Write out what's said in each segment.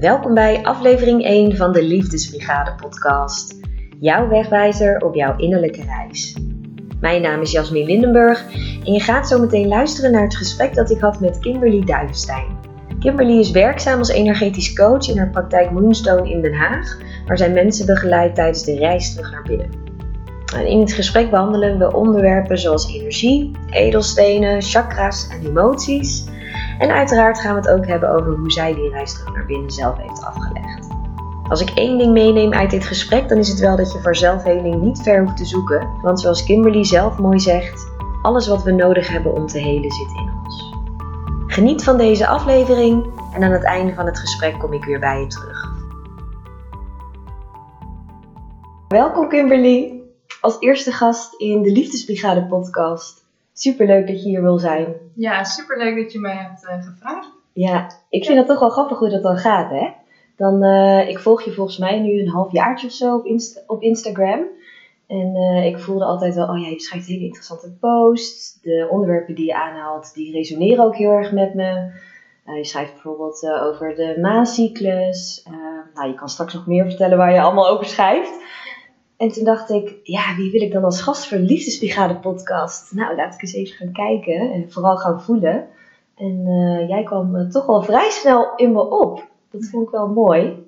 Welkom bij aflevering 1 van de Liefdesbrigade podcast. Jouw wegwijzer op jouw innerlijke reis. Mijn naam is Jasmin Lindenburg en je gaat zo meteen luisteren naar het gesprek dat ik had met Kimberly Duivenstein. Kimberly is werkzaam als energetisch coach in haar praktijk Moonstone in Den Haag, waar zij mensen begeleidt tijdens de reis terug naar binnen. in het gesprek behandelen we onderwerpen zoals energie, edelstenen, chakra's en emoties. En uiteraard gaan we het ook hebben over hoe zij die reis terug naar binnen zelf heeft afgelegd. Als ik één ding meeneem uit dit gesprek, dan is het wel dat je voor zelfheling niet ver hoeft te zoeken. Want zoals Kimberly zelf mooi zegt, alles wat we nodig hebben om te helen zit in ons. Geniet van deze aflevering en aan het einde van het gesprek kom ik weer bij je terug. Welkom Kimberly, als eerste gast in de Liefdesbrigade podcast. Superleuk dat je hier wil zijn. Ja, superleuk dat je mij hebt uh, gevraagd. Ja, ik vind het toch wel grappig hoe dat dan gaat, hè? Dan, uh, ik volg je volgens mij nu een half jaartje of zo op, Insta op Instagram. En uh, ik voelde altijd wel, oh ja, je schrijft hele interessante posts. De onderwerpen die je aanhaalt, die resoneren ook heel erg met me. je schrijft bijvoorbeeld over de maancyclus. nou, je kan straks nog meer vertellen waar je allemaal over schrijft. En toen dacht ik, ja, wie wil ik dan als gast voor de Liefdesbrigade podcast? Nou, laat ik eens even gaan kijken en vooral gaan voelen. En uh, jij kwam uh, toch wel vrij snel in me op. Dat vond ik wel mooi.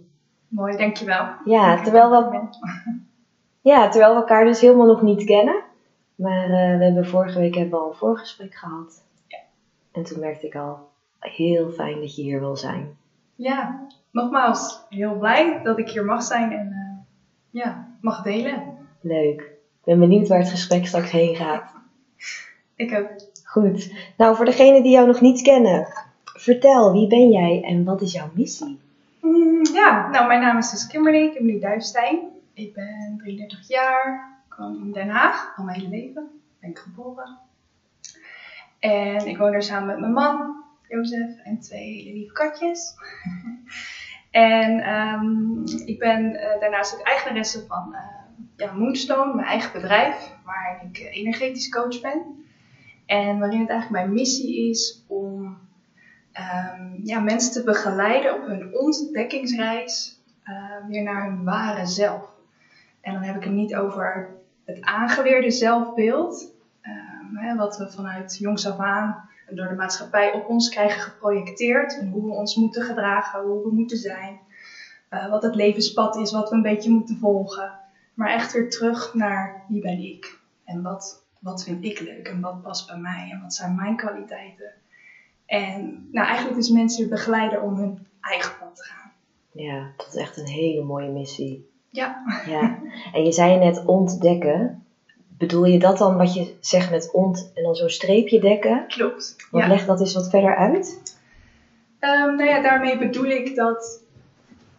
Mooi, dankjewel. Ja, terwijl we, ja, terwijl we elkaar dus helemaal nog niet kennen. Maar uh, we hebben vorige week hebben we al een voorgesprek gehad. Ja. En toen merkte ik al, heel fijn dat je hier wil zijn. Ja, nogmaals, heel blij dat ik hier mag zijn en ja, mag delen. Leuk. Ik ben benieuwd waar het gesprek straks heen gaat. Ik ook. Goed. Nou, voor degenen die jou nog niet kennen, vertel, wie ben jij en wat is jouw missie? Mm, ja, nou, mijn naam is dus Kimberly, Kimberly Duifstein. Ik ben 33 jaar, ik woon in Den Haag al mijn hele leven. Ben ik geboren. En ik woon er samen met mijn man, Jozef, en twee hele lieve katjes. En um, ik ben uh, daarnaast ook eigenaresse van uh, ja, Moonstone, mijn eigen bedrijf, waar ik uh, energetisch coach ben. En waarin het eigenlijk mijn missie is om um, ja, mensen te begeleiden op hun ontdekkingsreis weer naar hun ware zelf. En dan heb ik het niet over het aangeleerde zelfbeeld, um, hè, wat we vanuit jongs af aan door de maatschappij op ons krijgen geprojecteerd. En hoe we ons moeten gedragen, hoe we moeten zijn. Uh, wat het levenspad is, wat we een beetje moeten volgen. Maar echt weer terug naar wie ben ik? En wat, wat vind ik leuk? En wat past bij mij? En wat zijn mijn kwaliteiten? En nou, eigenlijk is mensen weer begeleiden om hun eigen pad te gaan. Ja, dat is echt een hele mooie missie. Ja. ja. En je zei net ontdekken. Bedoel je dat dan wat je zegt met ont en dan zo'n streepje dekken? Klopt. Want leg dat eens wat verder uit. Um, nou ja, daarmee bedoel ik dat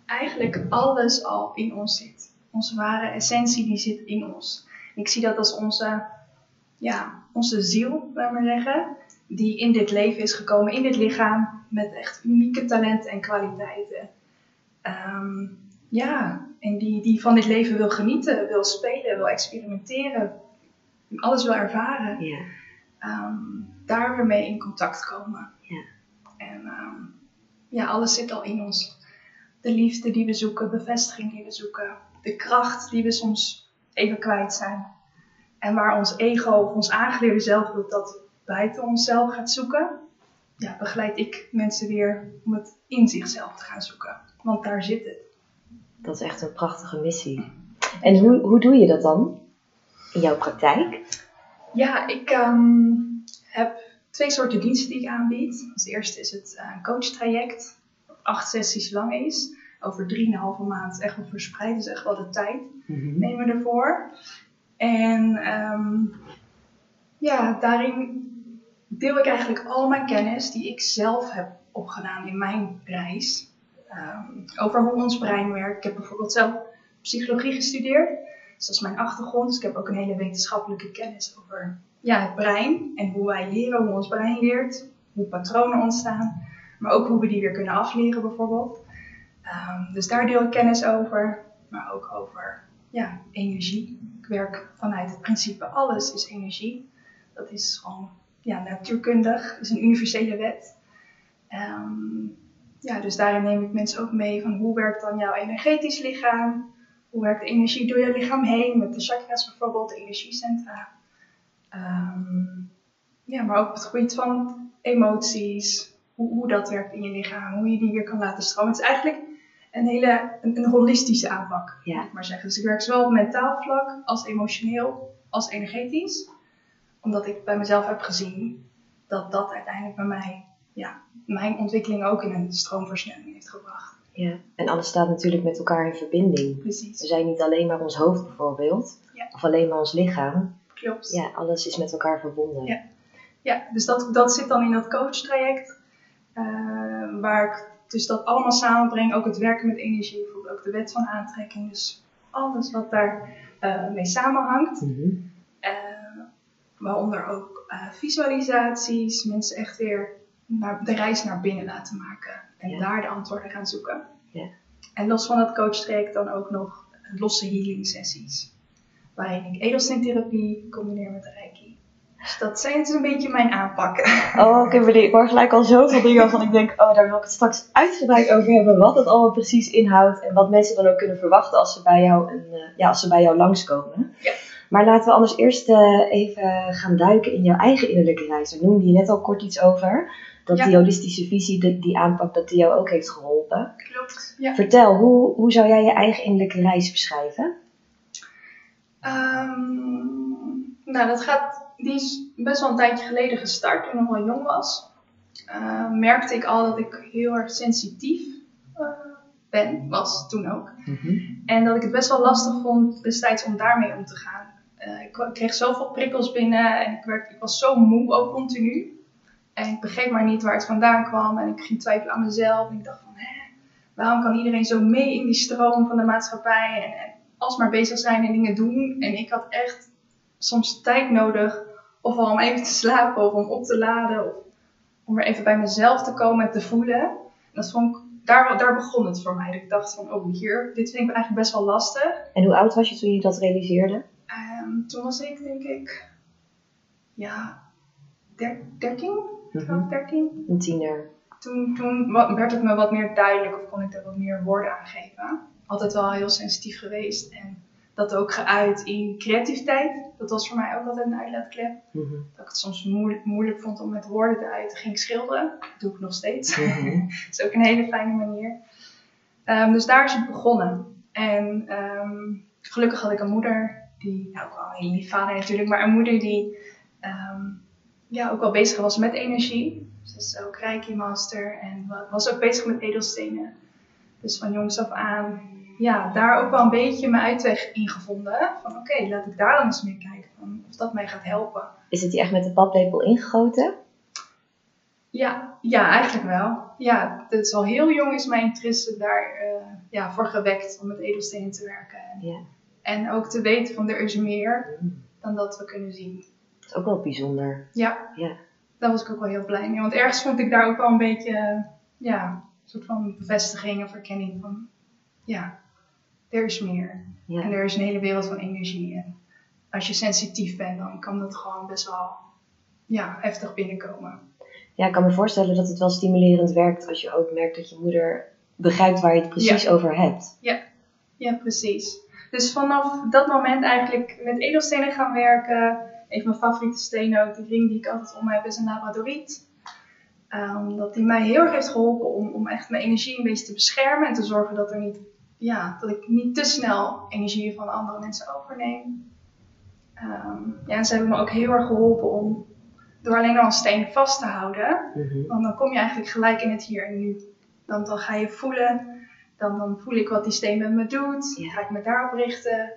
eigenlijk alles al in ons zit. Onze ware essentie die zit in ons. Ik zie dat als onze, ja, onze ziel, laat maar zeggen, die in dit leven is gekomen, in dit lichaam, met echt unieke talenten en kwaliteiten. Um, ja, en die, die van dit leven wil genieten, wil spelen, wil experimenteren, alles wil ervaren. Ja. Um, daar weer mee in contact komen. Ja. En um, ja, alles zit al in ons. De liefde die we zoeken, bevestiging die we zoeken, de kracht die we soms even kwijt zijn. En waar ons ego of ons aangeleerde zelfbeeld dat buiten onszelf gaat zoeken, ja, begeleid ik mensen weer om het in zichzelf te gaan zoeken. Want daar zit het. Dat is echt een prachtige missie. En hoe, hoe doe je dat dan? in jouw praktijk? Ja, ik um, heb twee soorten diensten die ik aanbied. Als eerste is het uh, coachtraject, dat acht sessies lang is. Over drieënhalve maand echt wel verspreid, dus echt wel de tijd mm-hmm. nemen we ervoor. En um, ja, daarin deel ik eigenlijk al mijn kennis die ik zelf heb opgedaan in mijn reis. Um, over hoe ons brein werkt. Ik heb bijvoorbeeld zelf psychologie gestudeerd. Dat is mijn achtergrond. Dus ik heb ook een hele wetenschappelijke kennis over ja, het brein en hoe wij leren, hoe ons brein leert, hoe patronen ontstaan, maar ook hoe we die weer kunnen afleren bijvoorbeeld. Um, dus daar deel ik kennis over, maar ook over ja, energie. Ik werk vanuit het principe alles is energie. Dat is gewoon ja, natuurkundig, is een universele wet. Um, ja, dus daarin neem ik mensen ook mee van hoe werkt dan jouw energetisch lichaam? Hoe werkt de energie door je lichaam heen met de chakras bijvoorbeeld, de energiecentra? Ehm, ja, maar ook op het gebied van emoties, hoe, hoe dat werkt in je lichaam, hoe je die weer kan laten stromen. Het is eigenlijk een hele een, een holistische aanpak, Ja. moet ik maar zeggen. Dus ik werk zowel op mentaal vlak als emotioneel als energetisch. Omdat ik bij mezelf heb gezien dat dat uiteindelijk bij mij, ja, mijn ontwikkeling ook in een stroomversnelling heeft gebracht. Ja. En alles staat natuurlijk met elkaar in verbinding. Precies, We zijn niet alleen maar ons hoofd bijvoorbeeld, Ja. of alleen maar ons lichaam. klopt. Ja, alles is met elkaar verbonden. Ja. Ja, dus dat, dat zit dan in dat coachtraject. eh waar ik dus dat allemaal samenbreng. Ook het werken met energie, bijvoorbeeld ook de wet van aantrekking. Dus alles wat daar eh, mee samenhangt. Mhm. Eh, waaronder ook visualisaties. Mensen echt weer naar, de reis naar binnen laten maken. En Ja. daar de antwoorden gaan zoeken. Ja. En los van dat coachtraject dan ook nog losse healing sessies. Waarin ik edelsteentherapie combineer met reiki. Dus dat zijn is een beetje mijn aanpakken. Oh, Kimberly, ik hoor gelijk al zoveel dingen waarvan ik denk, oh, daar wil ik het straks uitgebreid over hebben. Wat het allemaal precies inhoudt en wat mensen dan ook kunnen verwachten als ze bij jou, een, eh, ja, als ze bij jou langskomen. Ja. Maar laten we anders eerst eh, even gaan duiken in jouw eigen innerlijke reis. Daar noemde je net al kort iets over. Dat Ja. die holistische visie, die, die aanpak, dat die jou ook heeft geholpen. Klopt. Ja. Vertel, hoe, hoe zou jij je eigen innerlijke reis beschrijven? Ehm, nou, dat gaat, die is best wel een tijdje geleden gestart, toen ik nog wel jong was. Eh, merkte ik al dat ik heel erg sensitief eh, ben, was toen ook. En dat ik het best wel lastig vond destijds om daarmee om te gaan. Eh, ik kreeg zoveel prikkels binnen en ik, werd, ik was zo moe ook continu. En ik begreep maar niet waar het vandaan kwam. En ik ging twijfelen aan mezelf. En ik dacht van, hè, waarom kan iedereen zo mee in die stroom van de maatschappij? En, en alsmaar bezig zijn en dingen doen. En ik had echt soms tijd nodig. Ofwel om even te slapen of om op te laden. Of om er even bij mezelf te komen en te voelen. En dat vond ik, daar, daar begon het voor mij. Dat ik dacht van, oh hier, dit vind ik eigenlijk best wel lastig. En hoe oud was je toen je dat realiseerde? Ehm, toen was ik denk ik, ja, der- 13, Mhm. 12, 13. Een tiener. Toen, toen werd het me wat meer duidelijk of kon ik er wat meer woorden aan geven. Altijd wel heel sensitief geweest en dat ook geuit in creativiteit. Dat was voor mij ook altijd een uitlaatklep. Mhm. Dat ik het soms moeilijk, moeilijk vond om met woorden te uiten. Ging ik schilderen. Dat doe ik nog steeds. Mhm. Dat is ook een hele fijne manier. Ehm, dus daar is het begonnen. En ehm, gelukkig had ik een moeder, die, nou ook wel een hele lief vader natuurlijk, maar een moeder die ehm, ja, ook wel bezig was met energie. Is ook Reiki Master en wa- was ook bezig met edelstenen. Dus van jongs af aan, ja, daar ook wel een beetje mijn uitweg in gevonden. Van oké, laat ik daar dan eens mee kijken van of dat mij gaat helpen. Is het die echt met de paplepel ingegoten? Ja, ja, eigenlijk wel. Ja, is al heel jong is mijn interesse daar eh, ja, voor gewekt om met edelstenen te werken. En, Ja. en ook te weten van er is meer dan dat we kunnen zien. Dat is ook wel bijzonder. Ja, Ja. daar was ik ook wel heel blij mee. Want ergens vond ik daar ook wel een beetje, eh, ja, een soort van bevestiging of erkenning van, ja, er is meer. Ja. En er is een hele wereld van energie. En als je sensitief bent, dan kan dat gewoon best wel, ja, heftig binnenkomen. Ja, ik kan me voorstellen dat het wel stimulerend werkt als je ook merkt dat je moeder begrijpt waar je het precies over hebt. Ja, precies. Dus vanaf dat moment eigenlijk met edelstenen gaan werken. Een van mijn favoriete stenen ook, die ring die ik altijd om me heb, is een labradoriet. Ehm, dat die mij heel erg heeft geholpen om, om echt mijn energie een beetje te beschermen. En te zorgen dat, er niet, ja, dat ik niet te snel energie van andere mensen overneem. Ehm, ja, en ze hebben me ook heel erg geholpen om door alleen al een steen vast te houden. Mhm. Want dan kom je eigenlijk gelijk in het hier en nu. Dan, dan ga je voelen, dan, dan voel ik wat die steen met me doet. Ja. Ga ik me daarop richten,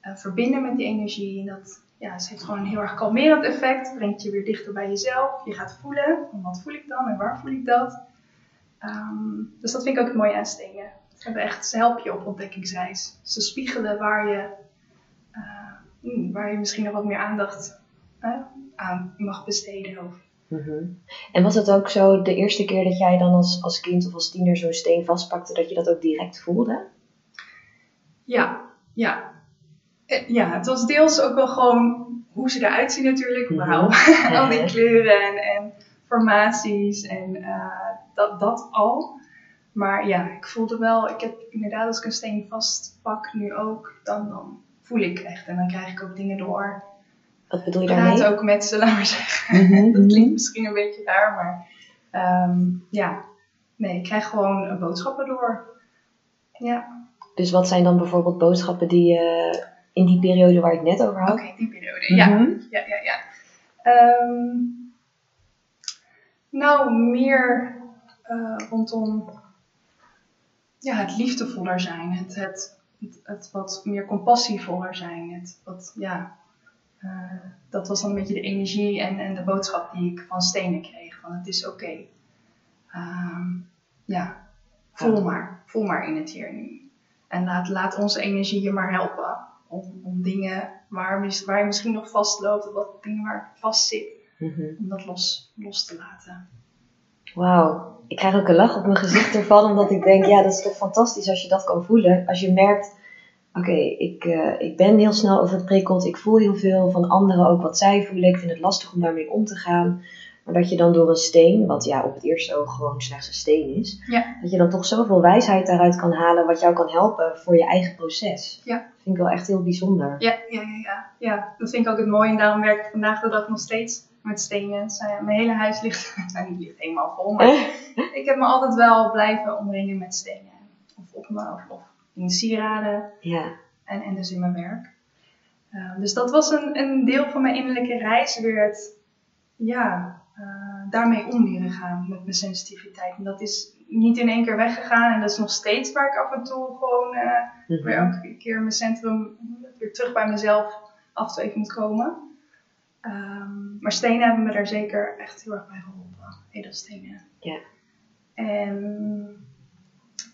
eh, verbinden met die energie. En dat ja, ze heeft gewoon een heel erg kalmerend effect. Brengt je weer dichter bij jezelf. Je gaat voelen, wat voel ik dan en waar voel ik dat. Ehm, dus dat vind ik ook het mooie aan stenen. Ze, hebben echt, ze helpen je op ontdekkingsreis. Ze spiegelen waar je, eh, hmm, waar je misschien nog wat meer aandacht eh, aan mag besteden. Of Mhm. En was het ook zo de eerste keer dat jij dan als, als kind of als tiener zo'n steen vastpakte, dat je dat ook direct voelde? Ja, ja. Eh, Ja, het was deels ook wel gewoon hoe ze eruit zien natuurlijk. Mhm. Wauw, al die kleuren en, en formaties en eh, dat, dat al. Maar ja, ik voelde wel, ik heb inderdaad als ik een steen vastpak, nu ook, dan, dan voel ik echt. En dan krijg ik ook dingen door. Wat bedoel je daarmee? praat ook met ze, laat maar zeggen. Mhm, Dat klinkt mhm. misschien een beetje raar, maar ehm, ja. Nee, ik krijg gewoon boodschappen door. Ja, Dus wat zijn dan bijvoorbeeld boodschappen die je in die periode waar ik het net over had? oké, die periode. Ja, Mhm. ja, ja, ja. Ehm, nou, meer eh, rondom ja, het liefdevoller zijn. Het, het, het, het wat meer compassievoller zijn. Het wat, ja, eh, dat was dan een beetje de energie en, en de boodschap die ik van stenen kreeg. Van het is oké. Ehm, ja, voel maar. Voel maar in het hier nu. En laat, laat onze energie je maar helpen. Om, om dingen waar, je misschien nog vastloopt. Of wat dingen waar je vast zit. Mhm. Om dat los, los te laten. Wauw, ik krijg ook een lach op mijn gezicht ervan, omdat ik denk, ja, dat is toch fantastisch als je dat kan voelen. Als je merkt, oké, ik, eh, ik ben heel snel overprikkeld, ik voel heel veel van anderen ook wat zij voelen, ik vind het lastig om daarmee om te gaan. Maar dat je dan door een steen, wat ja op het eerste oog gewoon slechts een steen is, Ja. dat je dan toch zoveel wijsheid daaruit kan halen wat jou kan helpen voor je eigen proces. Ja. Dat vind ik wel echt heel bijzonder. Ja, ja, ja, ja. ja, dat vind ik ook het mooie. En daarom werk ik vandaag de dag nog steeds met stenen. Mijn hele huis ligt, nou niet ligt helemaal vol, maar ik heb me altijd wel blijven omringen met stenen. Of op me, of, in sieraden. Ja, En, en dus in mijn werk. Uh, dus dat was een, een deel van mijn innerlijke reis. Weer het, ja, daarmee om leren gaan met mijn sensitiviteit. En dat is niet in één keer weggegaan. En dat is nog steeds waar ik af en toe gewoon uh, Mhm. weer elke keer mijn centrum, weer terug bij mezelf af en toe even moet komen. Um, maar stenen hebben me daar zeker echt heel erg bij geholpen. Edelstenen. Ja. En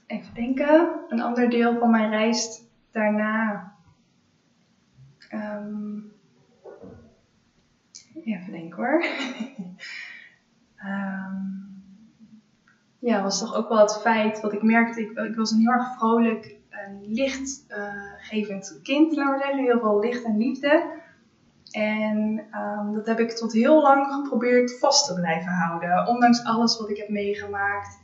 even denken, een ander deel van mijn reis daarna. Um, even denken hoor. um, ja, was toch ook wel het feit wat ik merkte. Ik, ik was een heel erg vrolijk en lichtgevend uh, kind, laten we zeggen. Heel veel licht en liefde. En um, dat heb ik tot heel lang geprobeerd vast te blijven houden. Ondanks alles wat ik heb meegemaakt.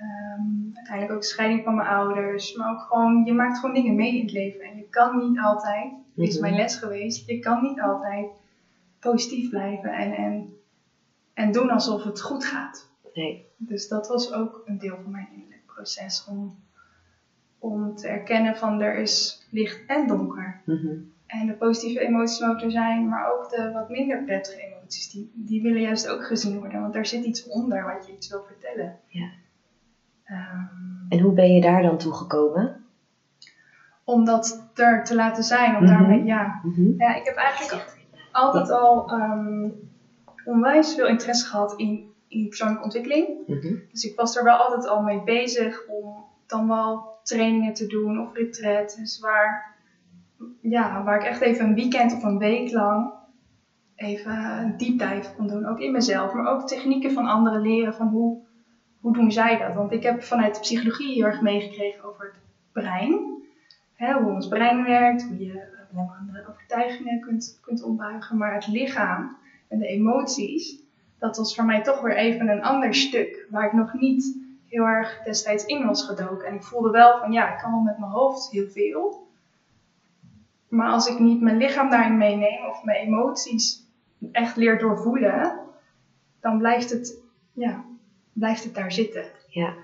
Um, uiteindelijk ook de scheiding van mijn ouders. Maar ook gewoon, je maakt gewoon dingen mee in het leven. En je kan niet altijd, is mijn les geweest, je kan niet altijd positief blijven. En, en, en doen alsof het goed gaat. Nee. Dus dat was ook een deel van mijn innerlijk proces. Om, om te erkennen van er is licht en donker. Mm -hmm. En de positieve emoties mogen er zijn, maar ook de wat minder prettige emoties, die, die willen juist ook gezien worden. Want daar zit iets onder wat je iets wil vertellen. Ja. Um, en hoe ben je daar dan toe gekomen? Om dat er te laten zijn. Om mm -hmm. daarmee, ja. Mm -hmm. ja, ik heb eigenlijk altijd al um, onwijs veel interesse gehad in, in persoonlijke ontwikkeling. -hmm. Dus ik was er wel altijd al mee bezig om dan wel trainingen te doen of retreats waar ja, waar ik echt even een weekend of een week lang even een deep dive kon doen. Ook in mezelf, maar ook technieken van anderen leren van hoe, hoe doen zij dat. Want ik heb vanuit de psychologie heel erg meegekregen over het brein. Hè, hoe ons brein werkt, hoe je belemmerende overtuigingen kunt, kunt ombuigen. Maar het lichaam en de emoties, dat was voor mij toch weer even een ander stuk. Waar ik nog niet heel erg destijds in was gedoken. En ik voelde wel van ja, ik kan wel met mijn hoofd heel veel. Maar als ik niet mijn lichaam daarin meeneem of mijn emoties echt leer doorvoelen, dan blijft het, ja, blijft het daar zitten. Ja.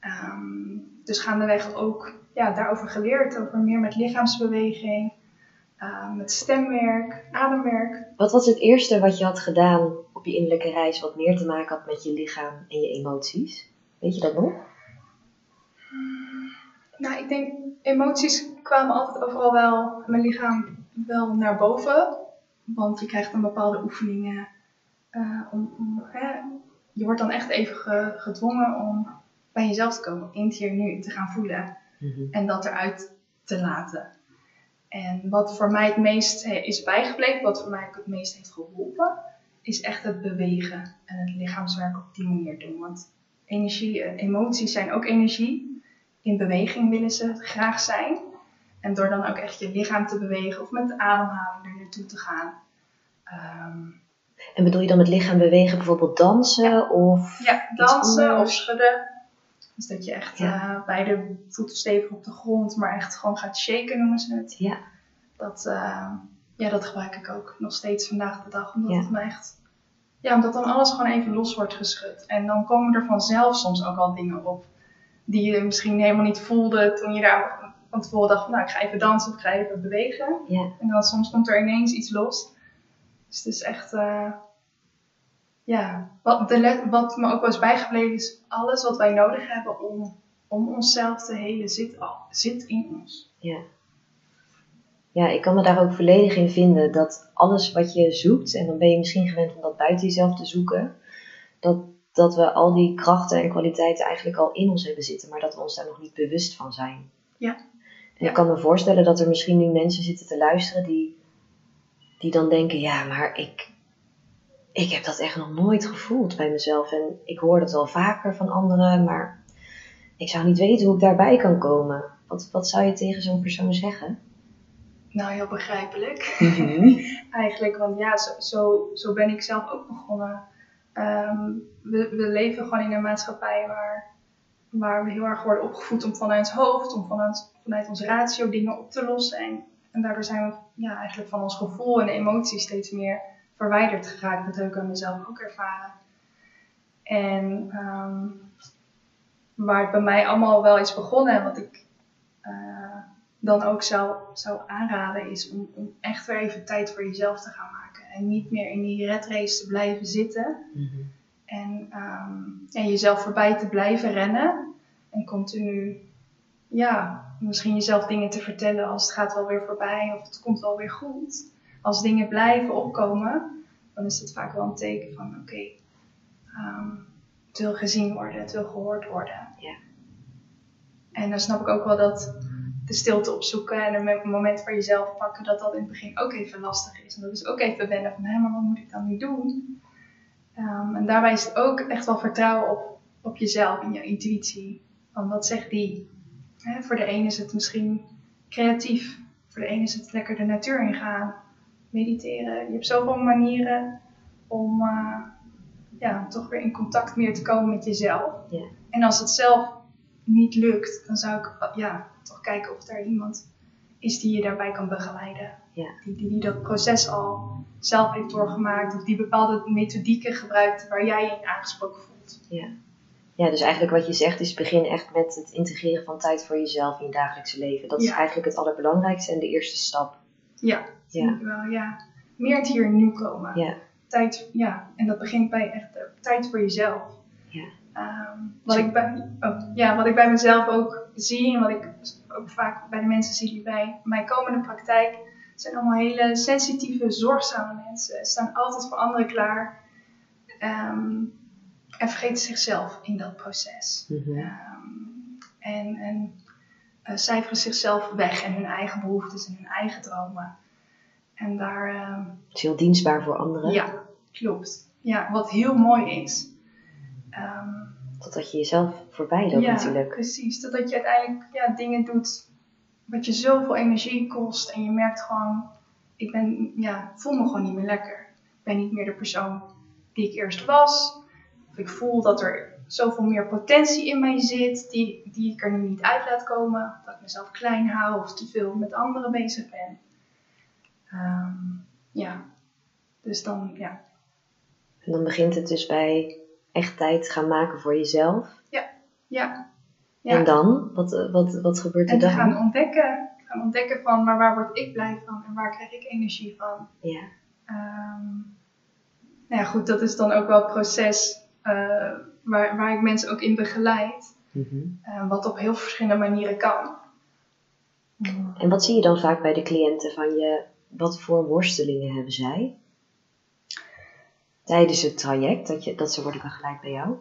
Um, dus gaandeweg ook ja, daarover geleerd, over meer met lichaamsbeweging, uh, met stemwerk, ademwerk. Wat was het eerste wat je had gedaan op je innerlijke reis wat meer te maken had met je lichaam en je emoties? Weet je dat nog? Nou, ik denk emoties kwamen altijd overal wel, mijn lichaam wel naar boven. Want je krijgt dan bepaalde oefeningen. Uh, om, om, hè, je wordt dan echt even ge, gedwongen om bij jezelf te komen, in het hier nu te gaan voelen. Mm -hmm. En dat eruit te laten. En wat voor mij het meest is bijgebleven, wat voor mij het meest heeft geholpen, is echt het bewegen en het lichaamswerk op die manier doen. Want energie, emoties zijn ook energie in beweging willen ze graag zijn. En door dan ook echt je lichaam te bewegen of met de ademhaling er naartoe te gaan. Um, en bedoel je dan met lichaam bewegen bijvoorbeeld dansen? Ja, of ja dansen of schudden. Dus dat je echt Ja. eh, beide voeten stevig op de grond, maar echt gewoon gaat shaken noemen ze het. Ja. Dat, eh, ja, dat gebruik ik ook nog steeds vandaag de dag. Omdat Ja. het me echt, ja, omdat dan alles gewoon even los wordt geschud. En dan komen er vanzelf soms ook al dingen op die je misschien helemaal niet voelde toen je daar van tevoren dacht van nou ik ga even dansen of ik ga even bewegen. Ja. En dan soms komt er ineens iets los. Dus het is echt, eh, ja, wat, de wat me ook wel is bijgebleven is alles wat wij nodig hebben om, om onszelf te helen zit, al, zit in ons. Ja. Ja, ik kan me daar ook volledig in vinden dat alles wat je zoekt, en dan ben je misschien gewend om dat buiten jezelf te zoeken, dat, dat we al die krachten en kwaliteiten eigenlijk al in ons hebben zitten, maar dat we ons daar nog niet bewust van zijn. Ja. En ik kan me voorstellen dat er misschien nu mensen zitten te luisteren die, die dan denken, ja, maar ik, ik heb dat echt nog nooit gevoeld bij mezelf. En ik hoor het wel vaker van anderen, maar ik zou niet weten hoe ik daarbij kan komen. Wat, wat zou je tegen zo'n persoon zeggen? Nou, heel begrijpelijk. Eigenlijk, want ja, zo, zo, zo ben ik zelf ook begonnen. Ehm, we, we leven gewoon in een maatschappij waar, waar we heel erg worden opgevoed om vanuit het hoofd, om vanuit, vanuit ons ratio dingen op te lossen. En, en daardoor zijn we ja, eigenlijk van ons gevoel en emoties steeds meer verwijderd geraakt. Dat heb ik aan mezelf ook ervaren. En ehm, waar het bij mij allemaal wel is begonnen en wat ik eh, dan ook zou, zou aanraden is om, om echt weer even tijd voor jezelf te gaan maken. En niet meer in die red race te blijven zitten. Mhm. En ehm, ja, jezelf voorbij te blijven rennen. En continu, ja, misschien jezelf dingen te vertellen als het gaat wel weer voorbij of het komt wel weer goed. Als dingen blijven opkomen, dan is het vaak wel een teken van oké, ehm, het wil gezien worden, het wil gehoord worden. Ja. En dan snap ik ook wel dat de stilte opzoeken en een mo- moment voor jezelf pakken, dat dat in het begin ook even lastig is. En dat is ook even wennen van, hé, maar wat moet ik dan nu doen? Ehm, en daarbij is het ook echt wel vertrouwen op, op jezelf en je intuïtie. Van wat zegt die? Voor de ene is het misschien creatief. Voor de ene is het lekker de natuur ingaan. Mediteren. Je hebt zoveel manieren om eh, ja, toch weer in contact meer te komen met jezelf. Ja. En als het zelf niet lukt, dan zou ik ja, toch kijken of er iemand is die je daarbij kan begeleiden. Ja. Die, die, die dat proces al zelf heeft doorgemaakt. Of die bepaalde methodieken gebruikt waar jij je in aangesproken voelt. Ja, dus eigenlijk wat je zegt is begin echt met het integreren van tijd voor jezelf in je dagelijkse leven. Dat is Ja. eigenlijk het allerbelangrijkste en de eerste stap. Ja, Ja. denk ik wel, ja. Meer het hier en nu komen. Ja. Tijd, ja, en dat begint bij echt eh, tijd voor jezelf. Ja. Ehm, wat, ik bij, oh, ja, wat ik bij mezelf ook zie en wat ik ook vaak bij de mensen zie die bij mij komen in de praktijk, zijn allemaal hele sensitieve, zorgzame mensen. Ze staan altijd voor anderen klaar ehm, en vergeten zichzelf in dat proces. Mhm. Ehm, en en eh, cijferen zichzelf weg en hun eigen behoeftes en hun eigen dromen. En daar, ehm, Het is heel dienstbaar voor anderen. ja, klopt. Ja, wat heel mooi is. Ehm, Totdat je jezelf voorbij loopt ja, natuurlijk. precies. Totdat je uiteindelijk ja, dingen doet wat je zoveel energie kost. En je merkt gewoon, ik ben, ja, voel me gewoon niet meer lekker. Ik ben niet meer de persoon die ik eerst was. Of ik voel dat er zoveel meer potentie in mij zit, die, die ik er nu niet uit laat komen. Dat ik mezelf klein hou of te veel met anderen bezig ben. Ehm, ja, dus dan, ja. En dan begint het dus bij echt tijd gaan maken voor jezelf. Ja, ja. En dan? Wat, wat, wat gebeurt er En te dan? gaan ontdekken. Gaan ontdekken van, maar waar word ik blij van en waar krijg ik energie van. Ja. Ehm, nou ja, goed, dat is dan ook wel het proces eh, waar, waar ik mensen ook in begeleid. Mhm. eh, wat op heel verschillende manieren kan. En wat zie je dan vaak bij de cliënten van je? Wat voor worstelingen hebben zij? Tijdens het traject, dat, je, dat ze worden begeleid bij jou?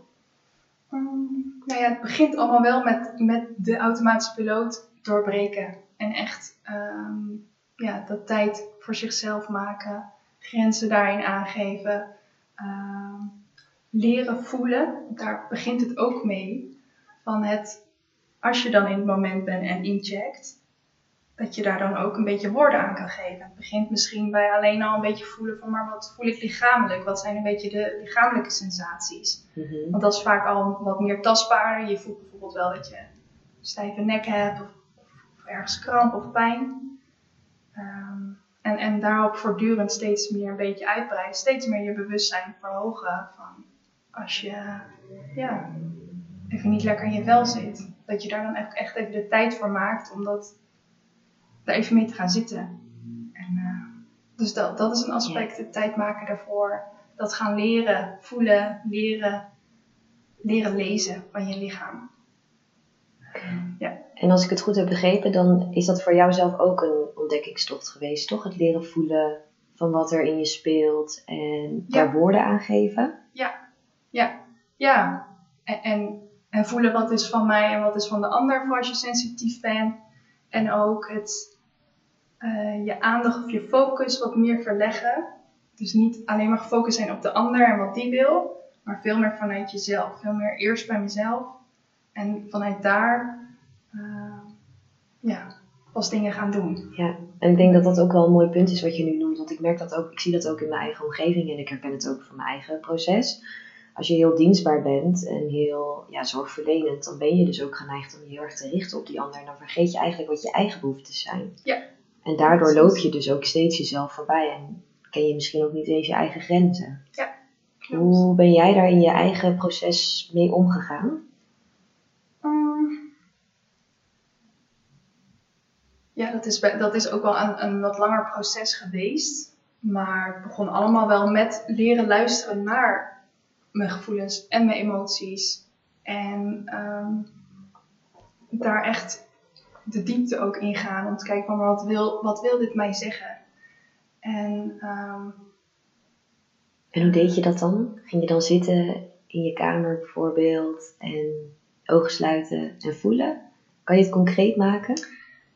Mm, nou ja, het begint allemaal wel met, met de automatische piloot doorbreken. En echt ehm, ja, dat tijd voor zichzelf maken. Grenzen daarin aangeven. ehm, leren voelen. Daar begint het ook mee. Van het, als je dan in het moment bent en incheckt. Dat je daar dan ook een beetje woorden aan kan geven. Het begint misschien bij alleen al een beetje voelen van, maar wat voel ik lichamelijk? Wat zijn een beetje de lichamelijke sensaties? Mhm. Want dat is vaak al wat meer tastbaar. Je voelt bijvoorbeeld wel dat je stijve nek hebt of, of ergens kramp of pijn. Ehm, en, en daarop voortdurend steeds meer een beetje uitbreiden. Steeds meer je bewustzijn verhogen van als je ja, even niet lekker in je vel zit. Dat je daar dan echt, echt even de tijd voor maakt om dat, daar even mee te gaan zitten. En, eh, dus dat, dat is een aspect, de tijd maken daarvoor. Dat gaan leren, voelen, leren, leren lezen van je lichaam. Ja. En als ik het goed heb begrepen, dan is dat voor jou zelf ook een ontdekkingstocht geweest, toch? Het leren voelen van wat er in je speelt en Ja. daar woorden aan geven. Ja, ja. En, en, en voelen wat is van mij en wat is van de ander voor als je sensitief bent. En ook het, eh, je aandacht of je focus wat meer verleggen. Dus niet alleen maar gefocust zijn op de ander en wat die wil, maar veel meer vanuit jezelf. Veel meer eerst bij mezelf en vanuit daar eh, ja, pas dingen gaan doen. Ja, en ik denk dat dat ook wel een mooi punt is wat je nu noemt. Want ik merk dat ook, ik zie dat ook in mijn eigen omgeving en ik herken het ook van mijn eigen proces. Als je heel dienstbaar bent en heel ja, zorgverlenend, dan ben je dus ook geneigd om je heel erg te richten op die ander. En dan vergeet je eigenlijk wat je eigen behoeftes zijn. Ja. En daardoor loop je dus ook steeds jezelf voorbij en ken je misschien ook niet eens je eigen grenzen. Klopt. Hoe ben jij daar in je eigen proces mee omgegaan? Mm. Ja, dat is, dat is ook wel een, een wat langer proces geweest. Maar het begon allemaal wel met leren luisteren naar mijn gevoelens en mijn emoties. En ehm, daar echt de diepte ook in gaan. Om te kijken van wat wil, wat wil dit mij zeggen? En ehm, En hoe deed je dat dan? Ging je dan zitten in je kamer bijvoorbeeld en ogen sluiten en voelen? Kan je het concreet maken?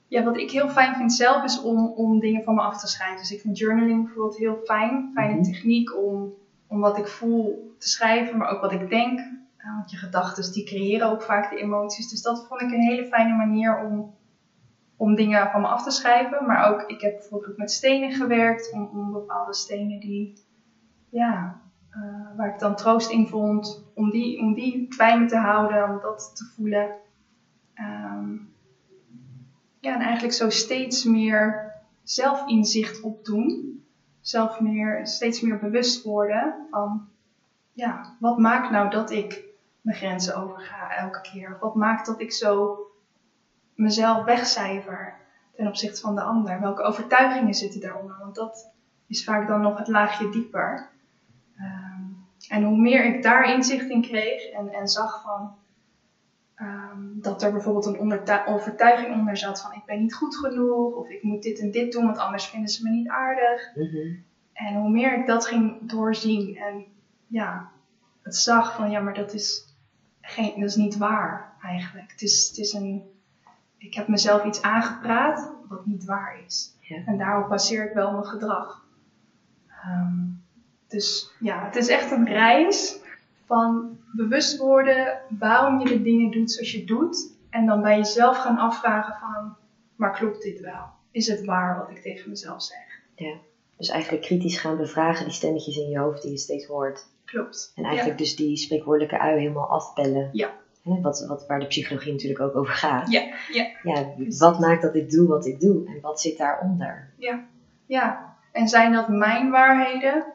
Ja, wat ik heel fijn vind zelf is om, om dingen van me af te schrijven. Dus ik vind journaling bijvoorbeeld heel fijn. Fijne Mhm. techniek om, om wat ik voel te schrijven, maar ook wat ik denk. Want je gedachten die creëren ook vaak de emoties. Dus dat vond ik een hele fijne manier om, om dingen van me af te schrijven. Maar ook, ik heb bijvoorbeeld ook met stenen gewerkt. Om, om bepaalde stenen die, ja, eh, waar ik dan troost in vond. Om die, om die bij me te houden, om dat te voelen. Ehm, ja, en eigenlijk zo steeds meer zelfinzicht opdoen. Zelf meer, steeds meer bewust worden van, ja, wat maakt nou dat ik mijn grenzen overga elke keer? Wat maakt dat ik zo mezelf wegcijfer ten opzichte van de ander? Welke overtuigingen zitten daaronder? Want dat is vaak dan nog het laagje dieper. Ehm, en hoe meer ik daar inzicht in kreeg en, en zag van, Ehm, dat er bijvoorbeeld een overtuiging onder zat van ik ben niet goed genoeg of ik moet dit en dit doen, want anders vinden ze me niet aardig. Mhm. En hoe meer ik dat ging doorzien en ja, het zag van ja, maar dat is, geen, dat is niet waar eigenlijk. Het is, het is een, ik heb mezelf iets aangepraat wat niet waar is. En daarop baseer ik wel mijn gedrag. Ehm, dus ja, het is echt een reis van bewust worden waarom je de dingen doet zoals je doet. En dan bij jezelf gaan afvragen van, maar klopt dit wel? Is het waar wat ik tegen mezelf zeg? Dus eigenlijk kritisch gaan bevragen die stemmetjes in je hoofd die je steeds hoort. Klopt. En eigenlijk dus die spreekwoordelijke ui helemaal afpellen. Ja. Hè, wat, wat, waar de psychologie natuurlijk ook over gaat. Ja, ja. Ja, Precies. wat maakt dat ik doe wat ik doe? En wat zit daaronder? Ja, en zijn dat mijn waarheden?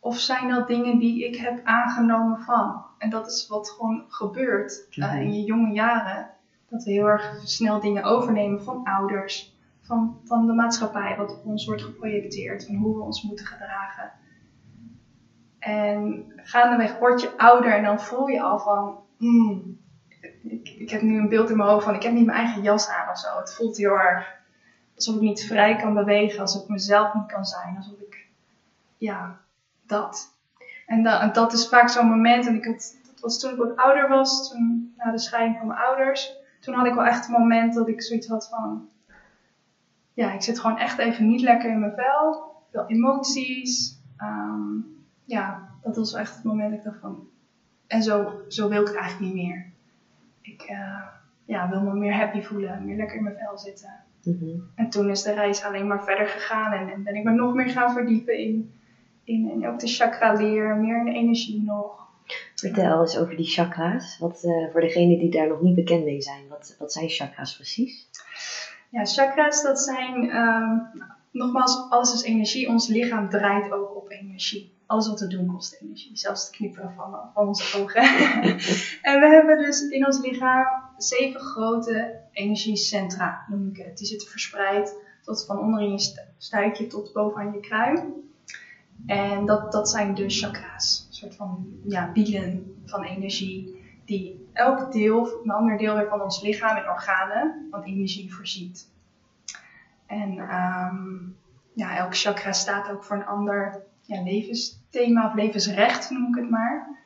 Of zijn dat dingen die ik heb aangenomen van? En dat is wat gewoon gebeurt eh, Mhm. in je jonge jaren. Dat we heel erg snel dingen overnemen van ouders, van, van de maatschappij, wat op ons wordt geprojecteerd en hoe we ons moeten gedragen. En gaandeweg word je ouder en dan voel je al van, hmm, ik, ik heb nu een beeld in mijn hoofd van, ik heb niet mijn eigen jas aan of zo. Het voelt heel erg alsof ik niet vrij kan bewegen, alsof ik mezelf niet kan zijn, alsof ik, ja, dat. En, da- en dat is vaak zo'n moment, en ik had, dat was toen ik wat ouder was, toen, na de scheiding van mijn ouders, toen had ik wel echt een moment dat ik zoiets had van, ja, ik zit gewoon echt even niet lekker in mijn vel, veel emoties, ehm, ja, dat was echt het moment dat ik dacht van, en zo, zo wil ik het eigenlijk niet meer. Ik eh, ja, wil me meer happy voelen, meer lekker in mijn vel zitten. Mhm. En toen is de reis alleen maar verder gegaan en, en, ben ik me nog meer gaan verdiepen in, in, in ook de chakra leer, meer in energie nog. Vertel eens over die chakra's. Wat, uh, voor degenen die daar nog niet bekend mee zijn, wat, wat zijn chakra's precies? Ja, chakra's dat zijn, um, nogmaals, alles is energie. Ons lichaam draait ook op energie. Alles wat we doen kost energie. Zelfs het knipperen van, van onze ogen. en we hebben dus in ons lichaam zeven grote energiecentra, noem ik het. Die zitten verspreid tot van onder in je stuitje tot bovenaan je kruin. En dat, dat zijn de chakra's. Een soort van ja, wielen van energie. Die elk deel, een ander deel weer van ons lichaam en organen van energie voorziet. En um, ja, elk chakra staat ook voor een ander ja, levensthema of levensrecht, noem ik het maar.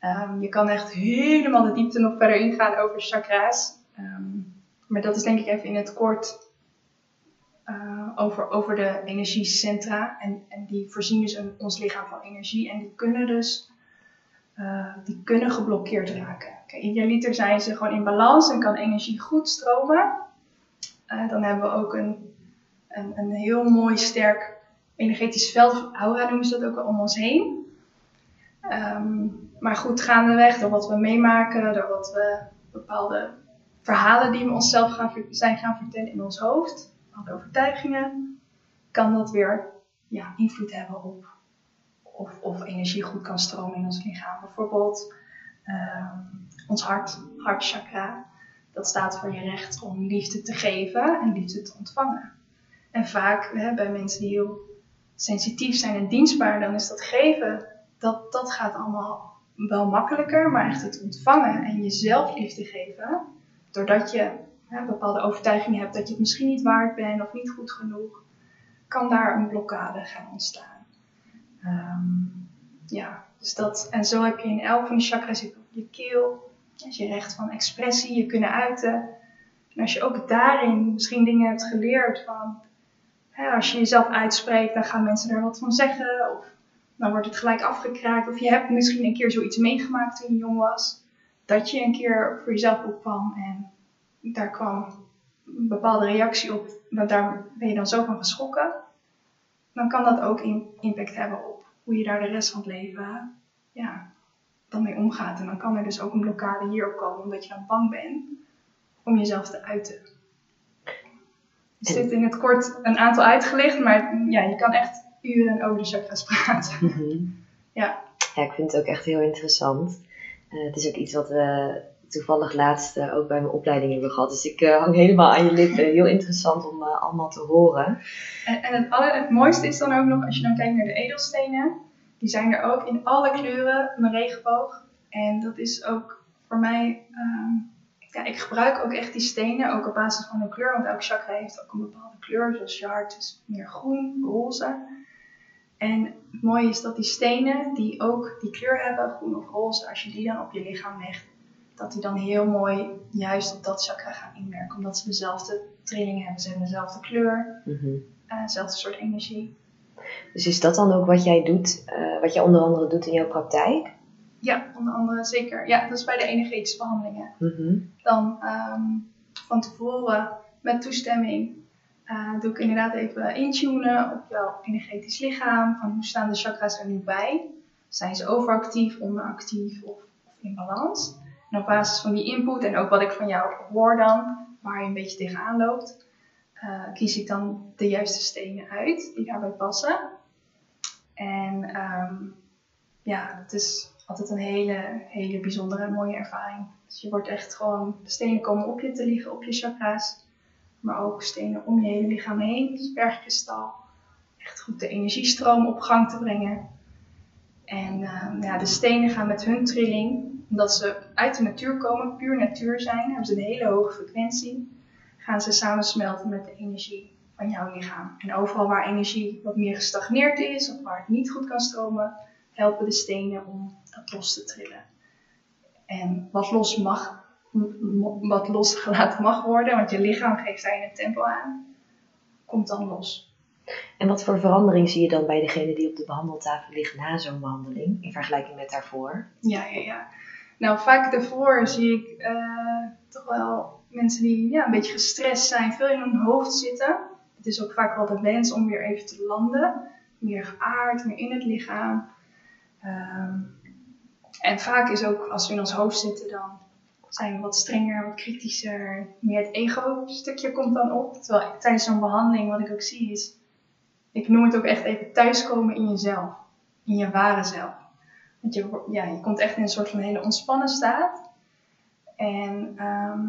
Um, je kan echt helemaal de diepte nog verder ingaan over chakra's. Um, maar dat is denk ik even in het kort over, over de energiecentra. En, die voorzien dus ons lichaam van energie. En die kunnen dus uh, die kunnen geblokkeerd raken. Kijk, idealiter zijn ze gewoon in balans en kan energie goed stromen. Uh, dan hebben we ook een, een, een heel mooi sterk energetisch veld, aura noemen ze dat ook om ons heen. Um, maar goed, gaandeweg, door wat we meemaken, door wat we bepaalde verhalen die we onszelf gaan, zijn gaan vertellen in ons hoofd, overtuigingen, kan dat weer ja, invloed hebben op of, of energie goed kan stromen in ons lichaam. Bijvoorbeeld um, ons hart, hartchakra, dat staat voor je recht om liefde te geven en liefde te ontvangen. En vaak hè, bij mensen die heel sensitief zijn en dienstbaar, dan is dat geven, dat, dat gaat allemaal wel makkelijker, maar echt het ontvangen en jezelf liefde geven, doordat je hè, bepaalde overtuigingen hebt dat je het misschien niet waard bent of niet goed genoeg, kan daar een blokkade gaan ontstaan. Um, ja, dus dat, en zo heb je in elk van de chakras je, je keel, je recht van expressie, je kunnen uiten. En als je ook daarin misschien dingen hebt geleerd van als je jezelf uitspreekt, dan gaan mensen er wat van zeggen. Of dan wordt het gelijk afgekraakt. Of je hebt misschien een keer zoiets meegemaakt toen je jong was. Dat je een keer voor jezelf opkwam en daar kwam een bepaalde reactie op. Daar ben je dan zo van geschrokken. Dan kan dat ook impact hebben op hoe je daar de rest van het leven ja, dan mee omgaat. En dan kan er dus ook een blokkade hierop komen, omdat je dan bang bent om jezelf te uiten. Er zit in het kort een aantal uitgelegd, maar ja, je kan echt uren over de chakras praten. Mhm. ja. ja, ik vind het ook echt heel interessant. Uh, het is ook iets wat we toevallig laatst uh, ook bij mijn opleiding hebben gehad. Dus ik uh, hang helemaal aan je lippen. Heel interessant om allemaal te horen. En, en het, aller, het mooiste is dan ook nog, als je dan kijkt naar de edelstenen. Die zijn er ook in alle kleuren de regenboog. En dat is ook voor mij um, ja, ik gebruik ook echt die stenen, ook op basis van de kleur, want elk chakra heeft ook een bepaalde kleur, zoals je hart is meer groen, roze. En het mooie is dat die stenen, die ook die kleur hebben, groen of roze, als je die dan op je lichaam legt, dat die dan heel mooi juist op dat chakra gaan inwerken, omdat ze dezelfde trilling hebben, ze hebben dezelfde kleur, mm dezelfde soort energie. Dus is dat dan ook wat jij doet, uh, wat jij onder andere doet in jouw praktijk? Ja, onder andere zeker. Ja, dat is bij de energetische behandelingen. Mhm. Dan um, van tevoren met toestemming uh, doe ik inderdaad even intunen op jouw energetisch lichaam. Van hoe staan de chakras er nu bij? Zijn ze overactief, onderactief of, of in balans? En op basis van die input en ook wat ik van jou hoor dan, waar je een beetje tegenaan loopt, uh, kies ik dan de juiste stenen uit die daarbij passen. En um, ja, het is altijd een hele, hele bijzondere en mooie ervaring. Dus je wordt echt gewoon, de stenen komen op je te liggen, op je chakra's. Maar ook stenen om je hele lichaam heen, dus bergkristal. Echt goed de energiestroom op gang te brengen. En uh, ja, de stenen gaan met hun trilling, omdat ze uit de natuur komen, puur natuur zijn, hebben ze een hele hoge frequentie, gaan ze samensmelten met de energie van jouw lichaam. En overal waar energie wat meer gestagneerd is, of waar het niet goed kan stromen, helpen de stenen om dat los te trillen. En wat los mag, wat losgelaten mag worden, want je lichaam geeft daar het tempo aan, komt dan los. En wat voor verandering zie je dan bij degene die op de behandeltafel ligt na zo'n behandeling, in vergelijking met daarvoor? Ja, ja, ja. Nou, vaak daarvoor zie ik uh, toch wel mensen die ja, een beetje gestrest zijn, veel in hun hoofd zitten. Het is ook vaak wel de wens om weer even te landen. Meer geaard, meer in het lichaam. Ehm, en vaak is ook als we in ons hoofd zitten, dan zijn we wat strenger, wat kritischer. Meer het ego-stukje komt dan op. Terwijl tijdens zo'n behandeling, wat ik ook zie, is. Ik noem het ook echt even thuiskomen in jezelf. In je ware zelf. Je, ja, je komt echt in een soort van hele ontspannen staat. En ehm,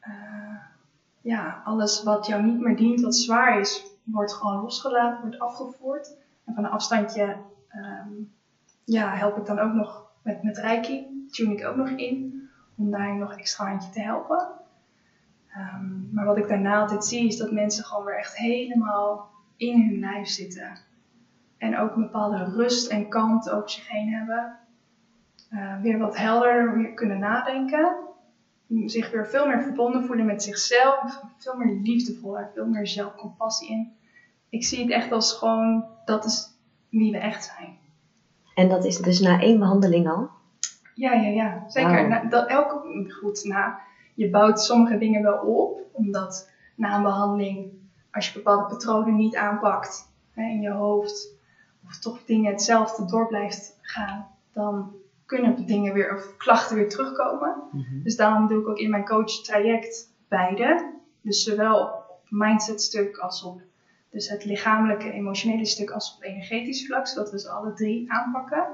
eh, ja, alles wat jou niet meer dient, wat zwaar is, wordt gewoon losgelaten, wordt afgevoerd. En van een afstandje ehm, ja, help ik dan ook nog met, met Reiki, tune ik ook nog in, om daar nog extra handje te helpen. Ehm, maar wat ik daarna altijd zie, is dat mensen gewoon weer echt helemaal in hun lijf zitten. En ook een bepaalde rust en kalmte over zich heen hebben. Uh, weer wat helder weer kunnen nadenken. Zich weer veel meer verbonden voelen met zichzelf. Veel meer liefdevoller, veel meer zelfcompassie in. Ik zie het echt als gewoon, dat is wie we echt zijn. En dat is dus na één behandeling al? Ja, ja, ja. Zeker. Na, dat, elke, goed, na, je bouwt sommige dingen wel op. Omdat na een behandeling, als je bepaalde patronen niet aanpakt hè, in je hoofd, of toch dingen hetzelfde door blijft gaan, dan kunnen dingen weer, of klachten weer terugkomen. Mhm. Dus daarom doe ik ook in mijn coach traject beide. Dus zowel op mindset stuk als op dus het lichamelijke, emotionele stuk als op energetisch vlak, zodat we ze alle drie aanpakken.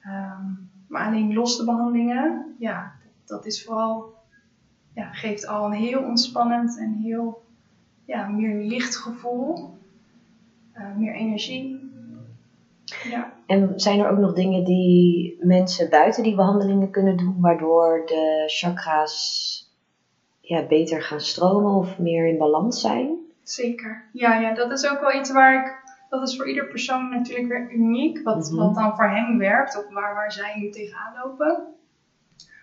Ehm, maar alleen losse behandelingen, ja, dat is vooral, ja, geeft al een heel ontspannend en heel, ja, meer licht gevoel. Eh, meer energie. Ja. En zijn er ook nog dingen die mensen buiten die behandelingen kunnen doen, waardoor de chakra's ja, beter gaan stromen of meer in balans zijn? Zeker. Ja, ja, dat is ook wel iets waar ik. Dat is voor ieder persoon natuurlijk weer uniek. Wat, Mhm. wat dan voor hem werkt, of waar, waar zij nu tegenaan lopen.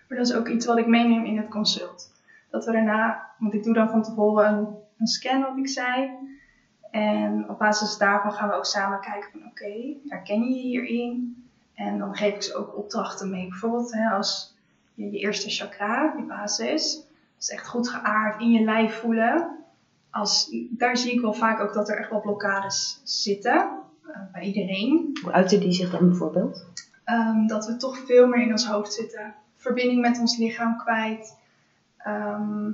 Maar dat is ook iets wat ik meeneem in het consult. Dat we daarna, want ik doe dan van tevoren een, een scan, wat ik zei. En op basis daarvan gaan we ook samen kijken van oké, herken je je hierin? En dan geef ik ze ook opdrachten mee. Bijvoorbeeld hè, als je, je eerste chakra, je basis, dat is echt goed geaard in je lijf voelen als, daar zie ik wel vaak ook dat er echt wel blokkades zitten. eh, bij iedereen. Hoe uiten die zich dan bijvoorbeeld? Ehm, dat we toch veel meer in ons hoofd zitten. Verbinding met ons lichaam kwijt. Ehm,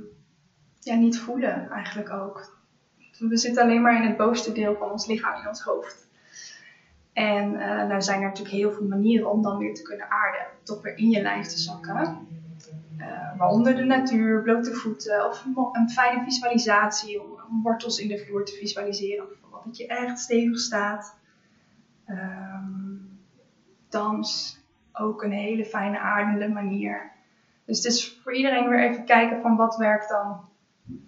ja, niet voelen eigenlijk ook. We zitten alleen maar in het bovenste deel van ons lichaam, in ons hoofd. En eh nou zijn er natuurlijk heel veel manieren om dan weer te kunnen aarden. Toch weer in je lijf te zakken. Eh, waaronder de natuur, blote voeten of een fijne visualisatie om wortels in de vloer te visualiseren. Bijvoorbeeld dat je echt stevig staat. Ehm, dans, ook een hele fijne aardende manier. Dus het is voor iedereen weer even kijken van wat werkt dan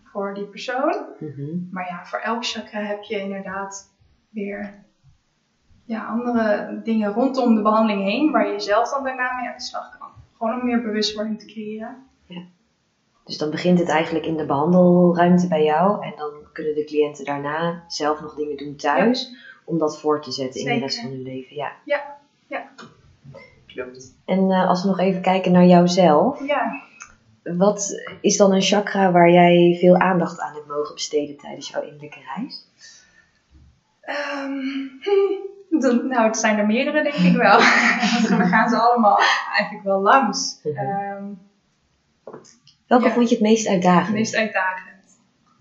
voor die persoon. Mhm. Maar ja, voor elk chakra heb je inderdaad weer ja, andere dingen rondom de behandeling heen, waar je zelf dan daarna mee aan de slag kan. Gewoon om meer bewustwording te creëren. Dus dan begint het eigenlijk in de behandelruimte bij jou en dan kunnen de cliënten daarna zelf nog dingen doen thuis om dat voor te zetten in de rest van hun leven. Ja. Klopt. En eh, als we nog even kijken naar jouzelf, Ja, wat is dan een chakra waar jij veel aandacht aan hebt mogen besteden tijdens jouw innerlijke reis? Ehm, hm, dan- nou, het zijn er meerdere, denk ik wel. Dan gaan ze allemaal eigenlijk wel langs. Mhm. Ehm, Welke Ja. vond je het meest het uitdagend? meest uitdagend.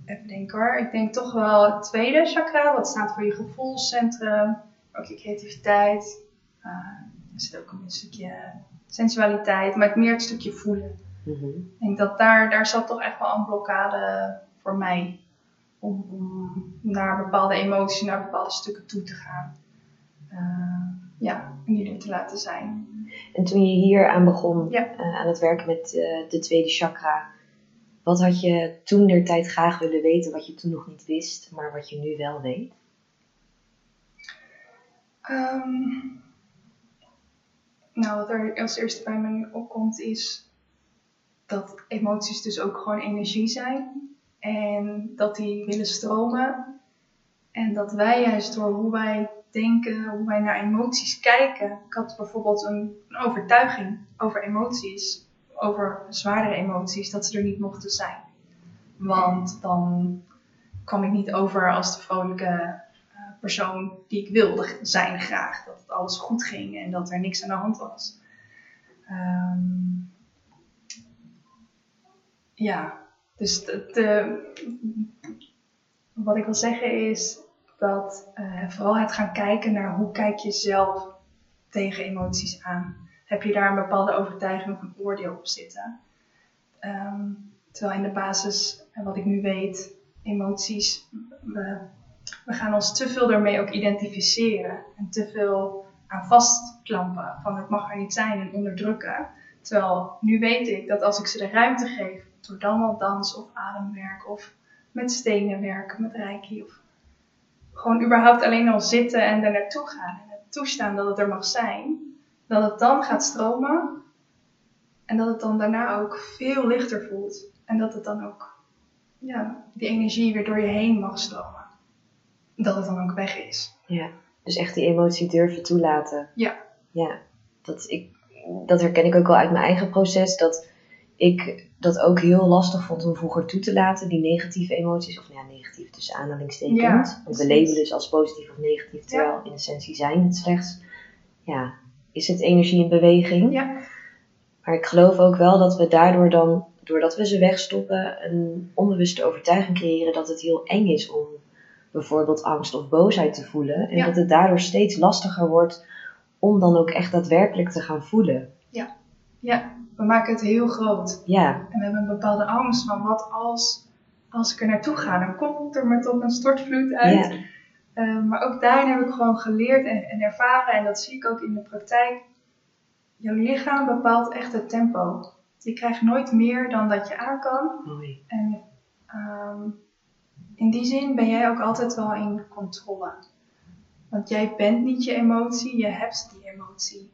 Even denken hoor. Ik denk toch wel het tweede chakra, wat staat voor je gevoelscentrum, ook je creativiteit. Eh, er zit ook een stukje sensualiteit, maar het meer het stukje voelen. Mhm. Ik denk dat daar, daar zat toch echt wel een blokkade voor mij. Om, om naar bepaalde emoties, naar bepaalde stukken toe te gaan. Eh, ja, en die er te laten zijn. En toen je hier aan begon, Ja. eh, aan het werken met eh, de tweede chakra, wat had je toen der tijd graag willen weten wat je toen nog niet wist, maar wat je nu wel weet? Ehm, nou, wat er als eerste bij me opkomt is dat emoties dus ook gewoon energie zijn. En dat die willen stromen. En dat wij juist door hoe wij denken, hoe wij naar emoties kijken. Ik had bijvoorbeeld een, een overtuiging over emoties. over zwaardere emoties, dat ze er niet mochten zijn. Want dan kwam ik niet over als de vrolijke eh, persoon die ik wilde zijn graag. Dat het alles goed ging en dat er niks aan de hand was. Ehm, ja, dus wat ik wil zeggen is dat uh, vooral het gaan kijken naar hoe kijk je zelf tegen emoties aan. Heb je daar een bepaalde overtuiging of een oordeel op zitten? Ehm, terwijl in de basis, en wat ik nu weet, emoties, we, we gaan ons te veel daarmee ook identificeren en te veel aan vastklampen van het mag er niet zijn en onderdrukken. Terwijl nu weet ik dat als ik ze de ruimte geef, door dan wel dans of ademwerk of met stenen werken, met reiki of gewoon überhaupt alleen al zitten en er naartoe gaan en het toestaan dat het er mag zijn, dat het dan gaat stromen en dat het dan daarna ook veel lichter voelt en dat het dan ook, ja, die energie weer door je heen mag stromen. Dat het dan ook weg is. Ja, dus echt die emotie durven toelaten. Ja. Ja, dat, ik, dat herken ik ook wel uit mijn eigen proces, dat ik dat ook heel lastig vond om vroeger toe te laten, die negatieve emoties, of nou ja, negatief tussen aanhalingstekens. Ja, Want we labelen dus als positief of negatief, terwijl in essentie zijn het slechts, ja, is het energie in beweging. Ja. Maar ik geloof ook wel dat we daardoor dan, doordat we ze wegstoppen, een onbewuste overtuiging creëren dat het heel eng is om bijvoorbeeld angst of boosheid te voelen. En Ja. dat het daardoor steeds lastiger wordt om dan ook echt daadwerkelijk te gaan voelen. Ja, we maken het heel groot. Ja, En we hebben een bepaalde angst van wat als, als ik er naartoe ga, dan komt er me toch een stortvloed uit. ja, Eh, maar ook daarin heb ik gewoon geleerd en, en ervaren, en dat zie ik ook in de praktijk. Jouw lichaam bepaalt echt het tempo. Je krijgt nooit meer dan dat je aan kan. mooi. En ehm, in die zin ben jij ook altijd wel in controle. Want jij bent niet je emotie, je hebt die emotie.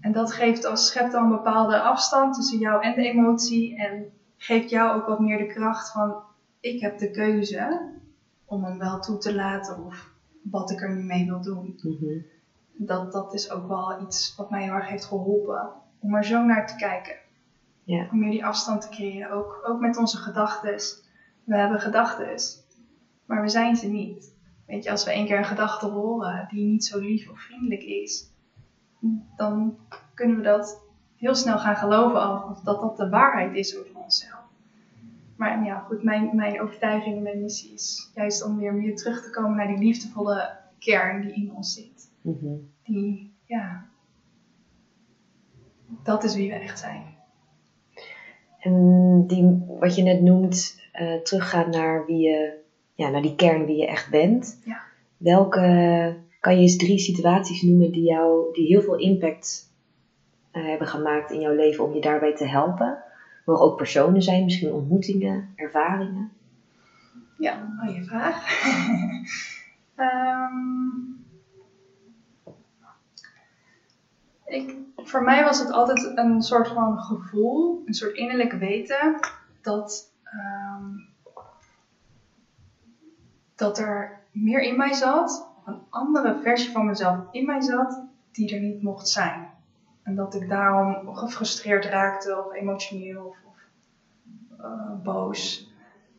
En dat geeft als schept dan een bepaalde afstand tussen jou en de emotie. En geeft jou ook wat meer de kracht van ik heb de keuze om hem wel toe te laten of wat ik er nu mee wil doen. Mhm. Dat, dat is ook wel iets wat mij heel erg heeft geholpen om er zo naar te kijken. Om meer die afstand te creëren, ook, ook met onze gedachten. We hebben gedachten, maar we zijn ze niet. Weet je, als we één keer een gedachte horen die niet zo lief of vriendelijk is, dan kunnen we dat heel snel gaan geloven als dat dat de waarheid is over onszelf. Maar ja, goed, mijn, mijn overtuiging en mijn missie is juist om weer meer terug te komen naar die liefdevolle kern die in ons zit. Mhm. Die, ja, dat is wie we echt zijn. En die, wat je net noemt, eh, teruggaan naar wie je, ja, naar die kern wie je echt bent. Ja. Welke, kan je eens drie situaties noemen die jou, die heel veel impact eh, hebben gemaakt in jouw leven om je daarbij te helpen? Mogen ook personen zijn, misschien ontmoetingen, ervaringen. Ja, mooie vraag. Ehm, ik, voor mij was het altijd een soort van gevoel, een soort innerlijk weten dat, ehm, dat er meer in mij zat, een andere versie van mezelf in mij zat, die er niet mocht zijn. En dat ik daarom gefrustreerd raakte of emotioneel of, eh, boos.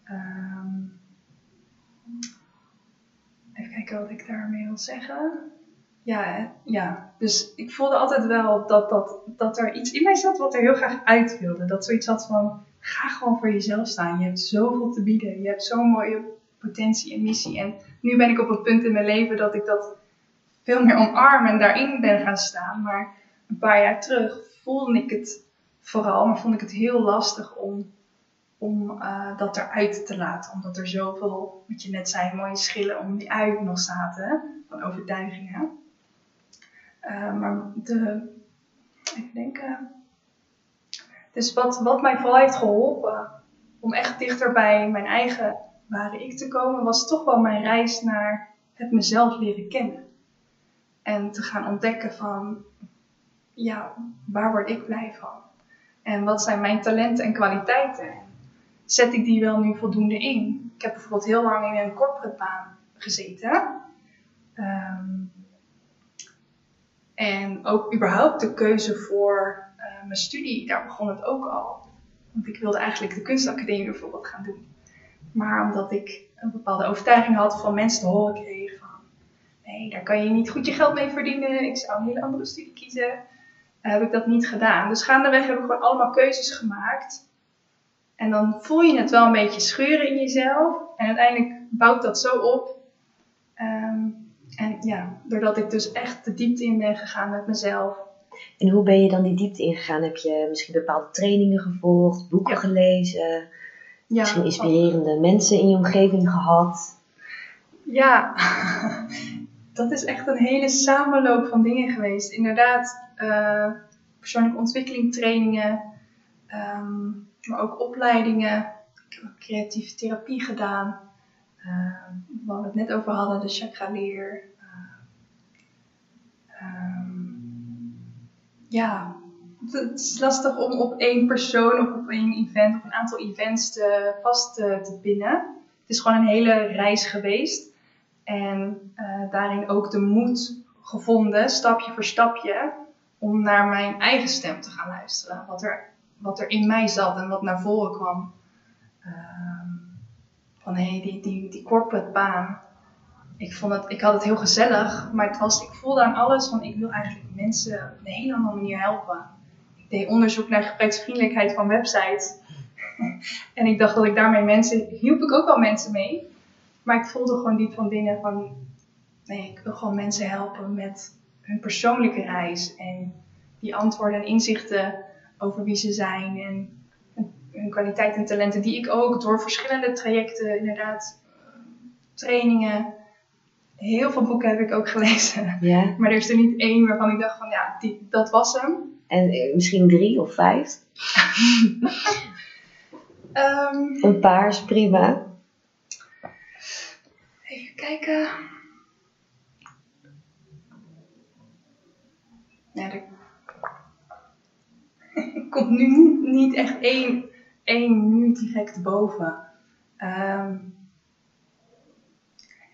Ehm, even kijken wat ik daarmee wil zeggen. Ja, hè, ja, dus ik voelde altijd wel dat, dat, dat er iets in mij zat wat er heel graag uit wilde. Dat zoiets had van, ga gewoon voor jezelf staan. Je hebt zoveel te bieden. Je hebt zo'n mooie potentie en missie. En nu ben ik op een punt in mijn leven dat ik dat veel meer omarm en daarin ben gaan staan. Maar een paar jaar terug voelde ik het vooral, maar vond ik het heel lastig om om eh, dat eruit te laten. Omdat er zoveel, wat je net zei, mooie schillen om die uit nog zaten van overtuigingen. Eh, maar de, even denken. Dus wat, wat mij vooral heeft geholpen om echt dichter bij mijn eigen ware ik te komen, was toch wel mijn reis naar het mezelf leren kennen. En te gaan ontdekken van, ja, waar word ik blij van? En wat zijn mijn talenten en kwaliteiten? zet ik die wel nu voldoende in? Ik heb bijvoorbeeld heel lang in een corporate baan gezeten. Ehm, en ook überhaupt de keuze voor eh, mijn studie, daar begon het ook al. Want ik wilde eigenlijk de kunstacademie bijvoorbeeld gaan doen. Maar omdat ik een bepaalde overtuiging had van mensen te horen kreeg van... Nee, daar kan je niet goed je geld mee verdienen. Ik zou een hele andere studie kiezen. Uh, heb ik dat niet gedaan. Dus gaandeweg heb ik gewoon allemaal keuzes gemaakt. En dan voel je het wel een beetje scheuren in jezelf. En uiteindelijk bouwt dat zo op. Ehm, en ja, doordat ik dus echt de diepte in ben gegaan met mezelf. En hoe ben je dan die diepte ingegaan? Heb je misschien bepaalde trainingen gevolgd, boeken gelezen? Ja, misschien inspirerende mensen in je omgeving gehad? Ja, dat is echt een hele samenloop van dingen geweest. Inderdaad, uh, persoonlijke ontwikkeling trainingen, ehm, maar ook opleidingen. Ik heb creatieve therapie gedaan. Uh, waar we het net over hadden, de chakra leer. Ehm, ja, het is lastig om op één persoon of op één event of een aantal events te, vast te, te pinnen. Het is gewoon een hele reis geweest. En uh, daarin ook de moed gevonden, stapje voor stapje, om naar mijn eigen stem te gaan luisteren. Wat er, wat er in mij zat en wat naar voren kwam. Uh, van hé, hey, die, die, die corporate baan. Ik, vond het, ik had het heel gezellig, maar het was, ik voelde aan alles van ik wil eigenlijk mensen op een hele andere manier helpen. Ik deed onderzoek naar gebruiksvriendelijkheid van websites. en ik dacht dat ik daarmee mensen, hielp ik ook wel mensen mee. Maar ik voelde gewoon diep van binnen van, nee, ik wil gewoon mensen helpen met hun persoonlijke reis. En die antwoorden en inzichten over wie ze zijn en hun kwaliteiten en talenten, die ik ook door verschillende trajecten, inderdaad, trainingen, heel veel boeken heb ik ook gelezen. Maar er is er niet één waarvan ik dacht van ja, die, dat was hem. En eh, misschien drie of vijf? um, een paar is prima. Even kijken. Ja, er komt nu niet echt één één nu direct boven. Ehm,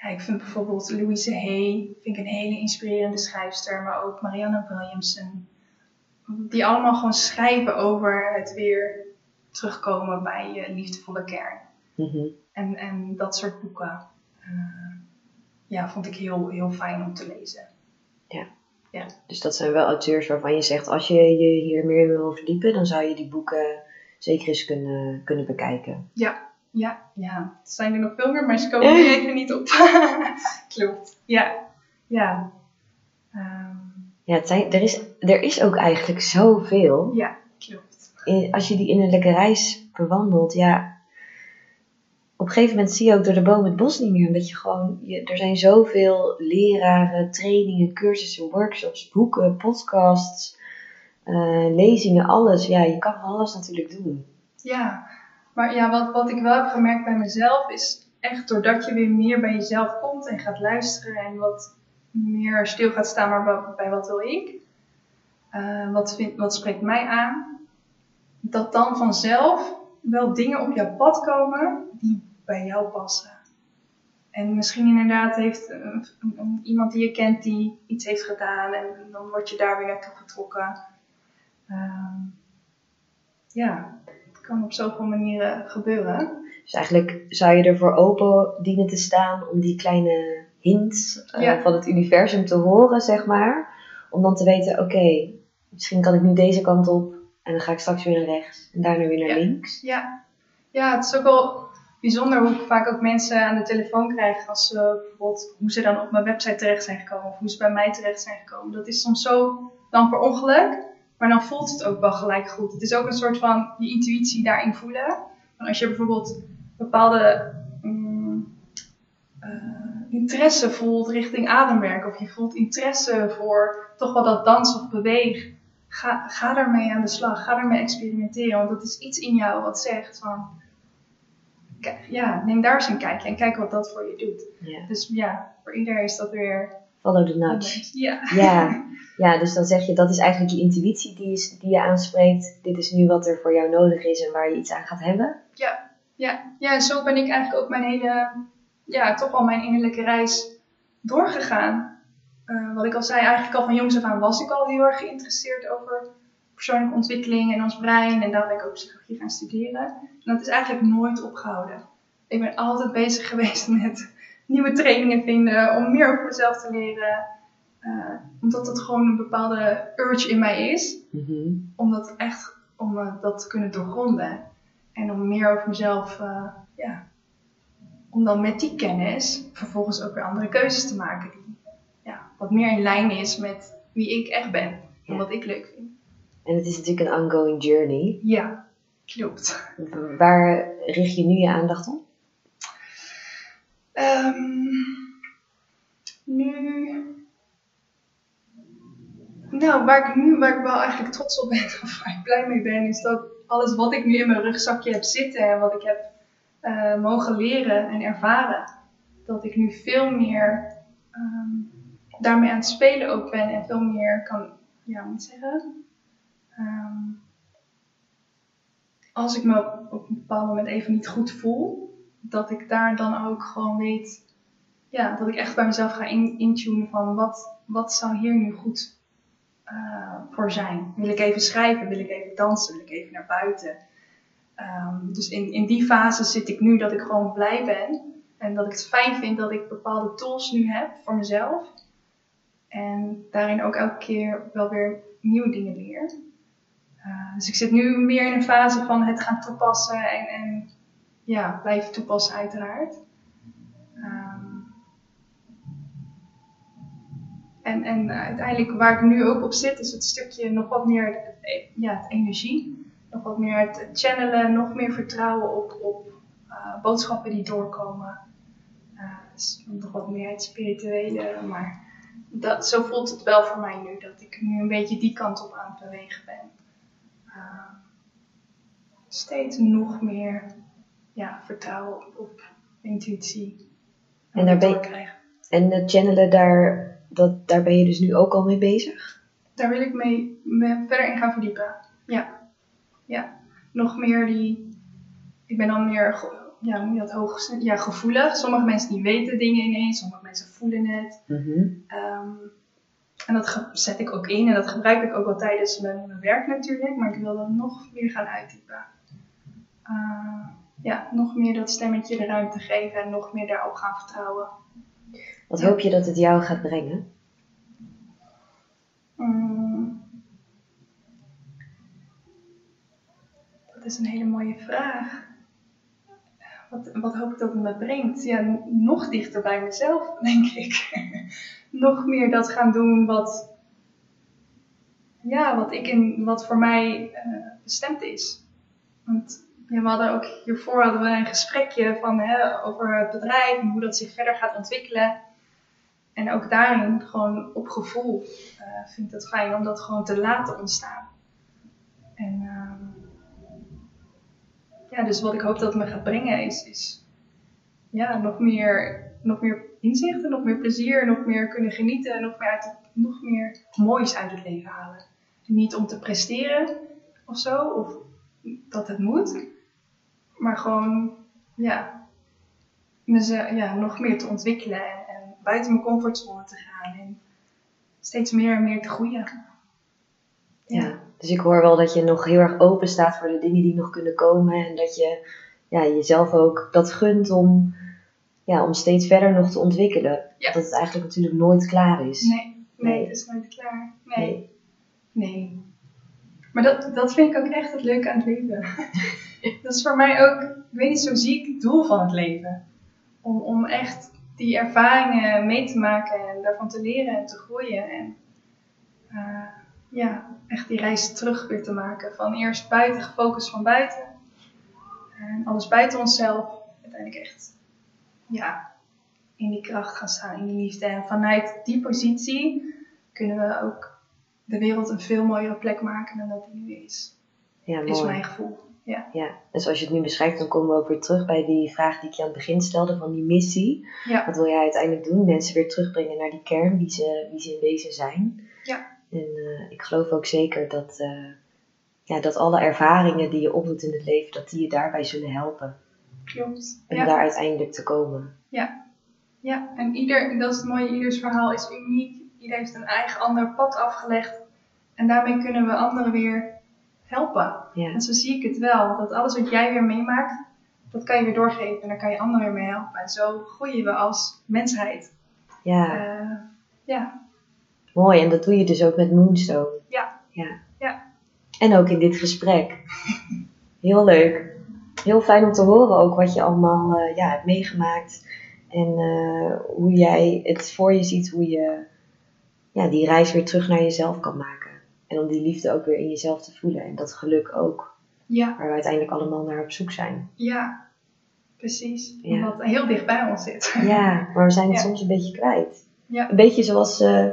ja, ik vind bijvoorbeeld Louise Hay vind ik een hele inspirerende schrijfster, maar ook Marianne Williamson. Die allemaal gewoon schrijven over het weer terugkomen bij je liefdevolle kern. Mhm. en, en dat soort boeken. Uh, ja, vond ik heel, heel fijn om te lezen. Ja. ja. Dus dat zijn wel auteurs waarvan je zegt, als je je hier meer wil verdiepen, dan zou je die boeken zeker eens kunnen, kunnen bekijken. Ja, ja, ja. Er zijn er nog veel meer, maar ze komen er even niet op. Klopt. Ja, ja. Ja, het zijn, er, is, er is ook eigenlijk zoveel. Ja, klopt. als je die innerlijke reis bewandelt, ja. Op een gegeven moment zie je ook door de boom het bos niet meer. Omdat je gewoon, je, er zijn zoveel leraren, trainingen, cursussen, workshops, boeken, podcasts uh, lezingen, alles. Ja, je kan alles natuurlijk doen. Ja, maar ja, wat, wat ik wel heb gemerkt bij mezelf is echt doordat je weer meer bij jezelf komt en gaat luisteren en wat meer stil gaat staan, maar bij wat wil ik? Uh, wat, wat spreekt mij aan? Dat dan vanzelf wel dingen op jouw pad komen die bij jou passen. En misschien inderdaad heeft iemand die je kent die iets heeft gedaan en dan word je daar weer naartoe getrokken. Ehm, ja, het kan op zoveel manieren gebeuren. Dus eigenlijk zou je ervoor open dienen te staan om die kleine hints uh, van het universum te horen, zeg maar. Om dan te weten, oké, misschien kan ik nu deze kant op en dan ga ik straks weer naar rechts en daarna weer naar links. Ja. ja, het is ook wel bijzonder hoe ik vaak ook mensen aan de telefoon krijg als ze bijvoorbeeld hoe ze dan op mijn website terecht zijn gekomen of hoe ze bij mij terecht zijn gekomen. Dat is soms zo dan per ongeluk. Maar dan voelt het ook wel gelijk goed. Het is ook een soort van je intuïtie daarin voelen. Want als je bijvoorbeeld bepaalde eh, interesse voelt richting ademwerk, of je voelt interesse voor toch wel dat dans of beweeg, ga, ga daarmee aan de slag. Ga daarmee experimenteren. Want dat is iets in jou wat zegt van. Ja, neem daar eens een kijkje en kijk wat dat voor je doet. Dus ja, voor iedereen is dat weer Follow the nudge. Ja. ja. Ja, dus dan zeg je dat is eigenlijk je intuïtie die, is, die je aanspreekt. Dit is nu wat er voor jou nodig is en waar je iets aan gaat hebben. Ja, ja. ja en zo ben ik eigenlijk ook mijn hele, ja, toch al mijn innerlijke reis doorgegaan. Uh, wat ik al zei, eigenlijk al van jongs af aan was ik al heel erg geïnteresseerd over persoonlijke ontwikkeling en ons brein. En daar ben ik ook psychologie gaan studeren. En dat is eigenlijk nooit opgehouden. Ik ben altijd bezig geweest met nieuwe trainingen vinden, om meer over mezelf te leren. Uh, omdat het gewoon een bepaalde urge in mij is. Mhm. Om dat echt, om uh, dat te kunnen doorgronden. En om meer over mezelf, ja. Om dan met die kennis vervolgens ook weer andere keuzes te maken. Die ja, wat meer in lijn is met wie ik echt ben. En wat ik leuk vind. En het is natuurlijk een ongoing journey. Ja, klopt. Waar richt je nu je aandacht op? Um, nu. Nou, waar ik nu waar ik wel eigenlijk trots op ben, of waar ik blij mee ben, is dat alles wat ik nu in mijn rugzakje heb zitten en wat ik heb uh, mogen leren en ervaren, dat ik nu veel meer um, daarmee aan het spelen ook ben en veel meer kan, ja, moet zeggen. Um, als ik me op een bepaald moment even niet goed voel, dat ik daar dan ook gewoon weet, ja, dat ik echt bij mezelf ga in, intunen van wat, wat zou hier nu goed uh, voor zijn. Wil ik even schrijven, wil ik even dansen, wil ik even naar buiten. Um, dus in, in die fase zit ik nu dat ik gewoon blij ben en dat ik het fijn vind dat ik bepaalde tools nu heb voor mezelf. En daarin ook elke keer wel weer nieuwe dingen leer. Uh, dus ik zit nu meer in een fase van het gaan toepassen en, en ja, blijven toepassen uiteraard. Um, en, en uiteindelijk waar ik nu ook op zit is het stukje nog wat meer ja, het energie. Nog wat meer het channelen, nog meer vertrouwen op, op uh, boodschappen die doorkomen. Uh, dus nog wat meer het spirituele, maar dat, zo voelt het wel voor mij nu, dat ik nu een beetje die kant op aan het bewegen ben. Uh, steeds nog meer ja, vertrouwen op, op intuïtie. En, daar ben je, en het channelen, daar, dat, daar ben je dus nu ook al mee bezig? Daar wil ik mee, mee verder in gaan verdiepen. Ja. Ja. Nog meer die. Ik ben dan meer ja, hoe dat hoog, ja, gevoelig. Sommige mensen die weten dingen ineens, sommige mensen voelen het. Mm -hmm. um, en dat zet ik ook in en dat gebruik ik ook wel tijdens mijn, mijn werk natuurlijk, maar ik wil dat nog meer gaan uitdiepen. Uh, ja, nog meer dat stemmetje de ruimte geven en nog meer daarop gaan vertrouwen. Wat hoop je dat het jou gaat brengen? Um, dat is een hele mooie vraag. Wat, wat hoop ik dat het me brengt? Ja, nog dichter bij mezelf, denk ik. nog meer dat gaan doen wat, ja, wat, ik in, wat voor mij uh, bestemd is. Want ja, we hadden ook hiervoor hadden we een gesprekje van, hè, over het bedrijf en hoe dat zich verder gaat ontwikkelen. En ook daarin, gewoon op gevoel, uh, vind ik het fijn om dat gewoon te laten ontstaan. En uh, ja, dus wat ik hoop dat het me gaat brengen is, is ja, nog, meer, nog meer inzichten, nog meer plezier, nog meer kunnen genieten, nog meer, uit het, nog meer moois uit het leven halen. En niet om te presteren of zo, of dat het moet, maar gewoon ja, mezelf, ja, nog meer te ontwikkelen en, en buiten mijn comfortzone te gaan en steeds meer en meer te groeien. Ja, dus ik hoor wel dat je nog heel erg open staat voor de dingen die nog kunnen komen en dat je ja, jezelf ook dat gunt om, ja, om steeds verder nog te ontwikkelen. Ja. Dat het eigenlijk natuurlijk nooit klaar is. Nee, nee, Nee. het is nooit klaar. Nee. Nee. Maar dat, dat vind ik ook echt het leuke aan het leven. dat is voor mij ook, ik weet niet, zo zie ik het doel van het leven. Om, om echt die ervaringen mee te maken en daarvan te leren en te groeien. En uh, ja, echt die reis terug weer te maken. Van eerst buiten, gefocust van buiten. En alles buiten onszelf. Uiteindelijk echt, ja, in die kracht gaan staan, in die liefde. En vanuit die positie kunnen we ook de wereld een veel mooiere plek maken dan dat die nu is. Ja, mooi. Is mijn gevoel. Ja. Ja, en zoals je het nu beschrijft, dan komen we ook weer terug bij die vraag die ik je aan het begin stelde van die missie. Ja. Wat wil jij uiteindelijk doen? Mensen weer terugbrengen naar die kern, wie ze, wie ze in wezen zijn. Ja. En uh, ik geloof ook zeker dat, uh, ja, dat alle ervaringen die je opdoet in het leven, dat die je daarbij zullen helpen. Klopt. Om Ja. daar uiteindelijk te komen. Ja. Ja, en ieder, dat is het mooie, ieders verhaal is uniek. Ieder heeft een eigen ander pad afgelegd. En daarmee kunnen we anderen weer helpen. Ja. En zo zie ik het wel. Dat alles wat jij weer meemaakt, dat kan je weer doorgeven. En daar kan je anderen weer mee helpen. En zo groeien we als mensheid. ja, Eh, ja. Mooi. En dat doe je dus ook met Moonstone. Ja. ja. Ja. En ook in dit gesprek. Heel leuk. Heel fijn om te horen ook wat je allemaal eh, ja, hebt meegemaakt. En eh, hoe jij het voor je ziet, hoe je ja, die reis weer terug naar jezelf kan maken. En om die liefde ook weer in jezelf te voelen. En dat geluk ook. Ja. Waar we uiteindelijk allemaal naar op zoek zijn. Ja. Precies. Ja. Wat heel dicht bij ons zit. Ja, maar we zijn het Ja. soms een beetje kwijt. Ja. Een beetje zoals eh,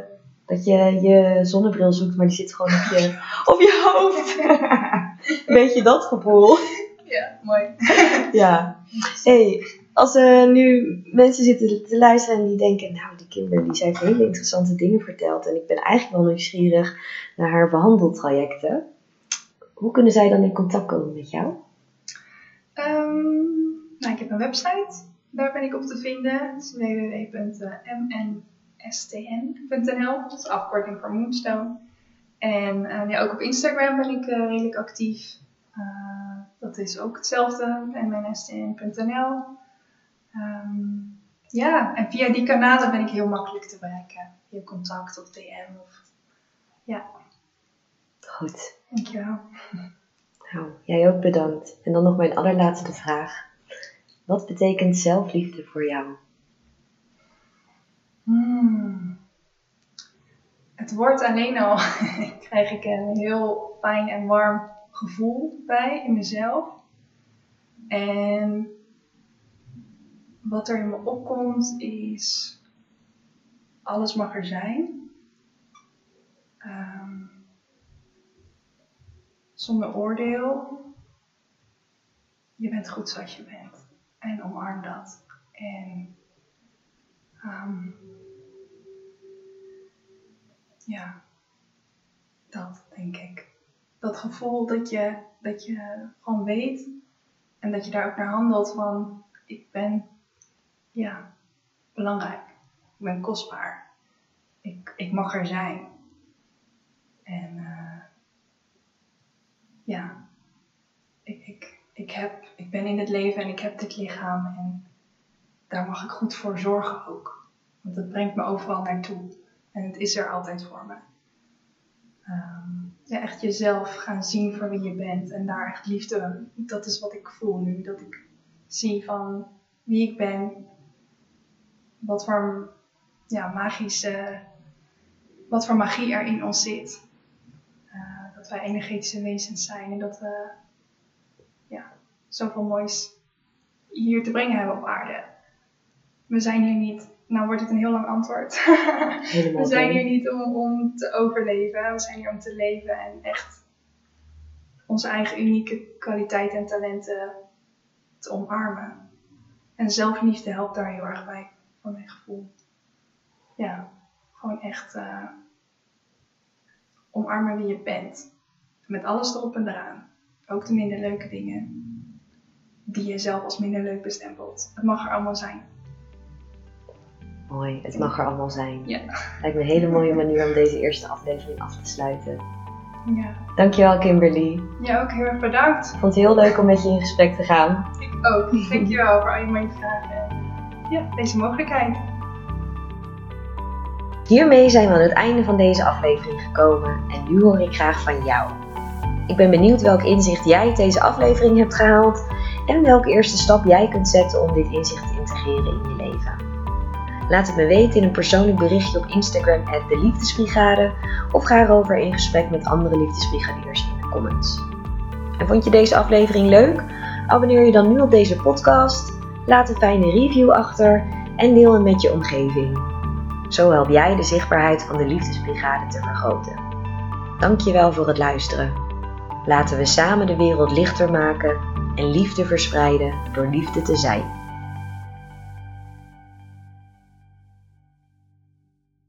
dat je je zonnebril zoekt, maar die zit gewoon op je, op je hoofd. een beetje dat gevoel. Ja, mooi. Ja. hey, als er nu mensen zitten te luisteren en die denken, nou die Kimberly, zij heeft hele interessante dingen verteld en ik ben eigenlijk wel nieuwsgierig naar haar behandeltrajecten. Hoe kunnen zij dan in contact komen met jou? Ehm, nou, ik heb een website. Daar ben ik op te vinden. Het is www.mnstn.nl. Dat is afkorting voor Moonstone. En eh, ja, ook op Instagram ben ik eh, redelijk actief. Eh, dat is ook hetzelfde. mnstn.nl. Ehm, ja, en via die kanalen ben ik heel makkelijk te bereiken. Via contact of DM. Of... Goed. Dankjewel. Nou, jij ook bedankt. En dan nog mijn allerlaatste vraag. Wat betekent zelfliefde voor jou? Hmm. Het woord alleen al krijg ik een heel fijn en warm gevoel bij in mezelf. En wat er in me opkomt is, alles mag er zijn. Ehm, zonder oordeel. Je bent goed zoals je bent. En omarm dat. En ehm, ja, dat denk ik. Dat gevoel dat je, dat je gewoon weet en dat je daar ook naar handelt van ik ben ja, belangrijk. Ik ben kostbaar. Ik, ik mag er zijn. En eh, ja, ik, ik, ik, heb, ik ben in het leven en ik heb dit lichaam en daar mag ik goed voor zorgen ook. Want het brengt me overal naartoe. En het is er altijd voor me. Ehm, ja, echt jezelf gaan zien voor wie je bent. En daar echt liefde. Dat is wat ik voel nu. Dat ik zie van wie ik ben. Wat voor ja, magische. Wat voor magie er in ons zit. Eh, dat wij energetische wezens zijn. En dat we ja, zoveel moois hier te brengen hebben op aarde. We zijn hier niet. Nou wordt het een heel lang antwoord. We zijn hier niet om, om te overleven. We zijn hier om te leven en echt onze eigen unieke kwaliteiten en talenten te omarmen. En zelfliefde helpt daar heel erg bij, voor mijn gevoel. Ja, gewoon echt eh, omarmen wie je bent. Met alles erop en eraan. Ook de minder leuke dingen die je zelf als minder leuk bestempelt. Het mag er allemaal zijn. Mooi, het mag er allemaal zijn. Ja. Lijkt me een hele mooie manier om deze eerste aflevering af te sluiten. Ja. Dankjewel Kimberly. Jij ook heel erg bedankt. Ik vond het heel leuk om met je in gesprek te gaan. Ik ook. Dankjewel voor al je mooie vragen. en, Ja, deze mogelijkheid. Hiermee zijn we aan het einde van deze aflevering gekomen en nu hoor ik graag van jou. Ik ben benieuwd welk inzicht jij uit deze aflevering hebt gehaald en welke eerste stap jij kunt zetten om dit inzicht te integreren in je leven. Laat het me weten in een persoonlijk berichtje op Instagram de Liefdesbrigade of ga erover in gesprek met andere liefdesbrigadiers in de comments. En vond je deze aflevering leuk? Abonneer je dan nu op deze podcast, laat een fijne review achter en deel hem met je omgeving. Zo help jij de zichtbaarheid van de Liefdesbrigade te vergroten. Dankjewel voor het luisteren. Laten we samen de wereld lichter maken en liefde verspreiden door liefde te zijn.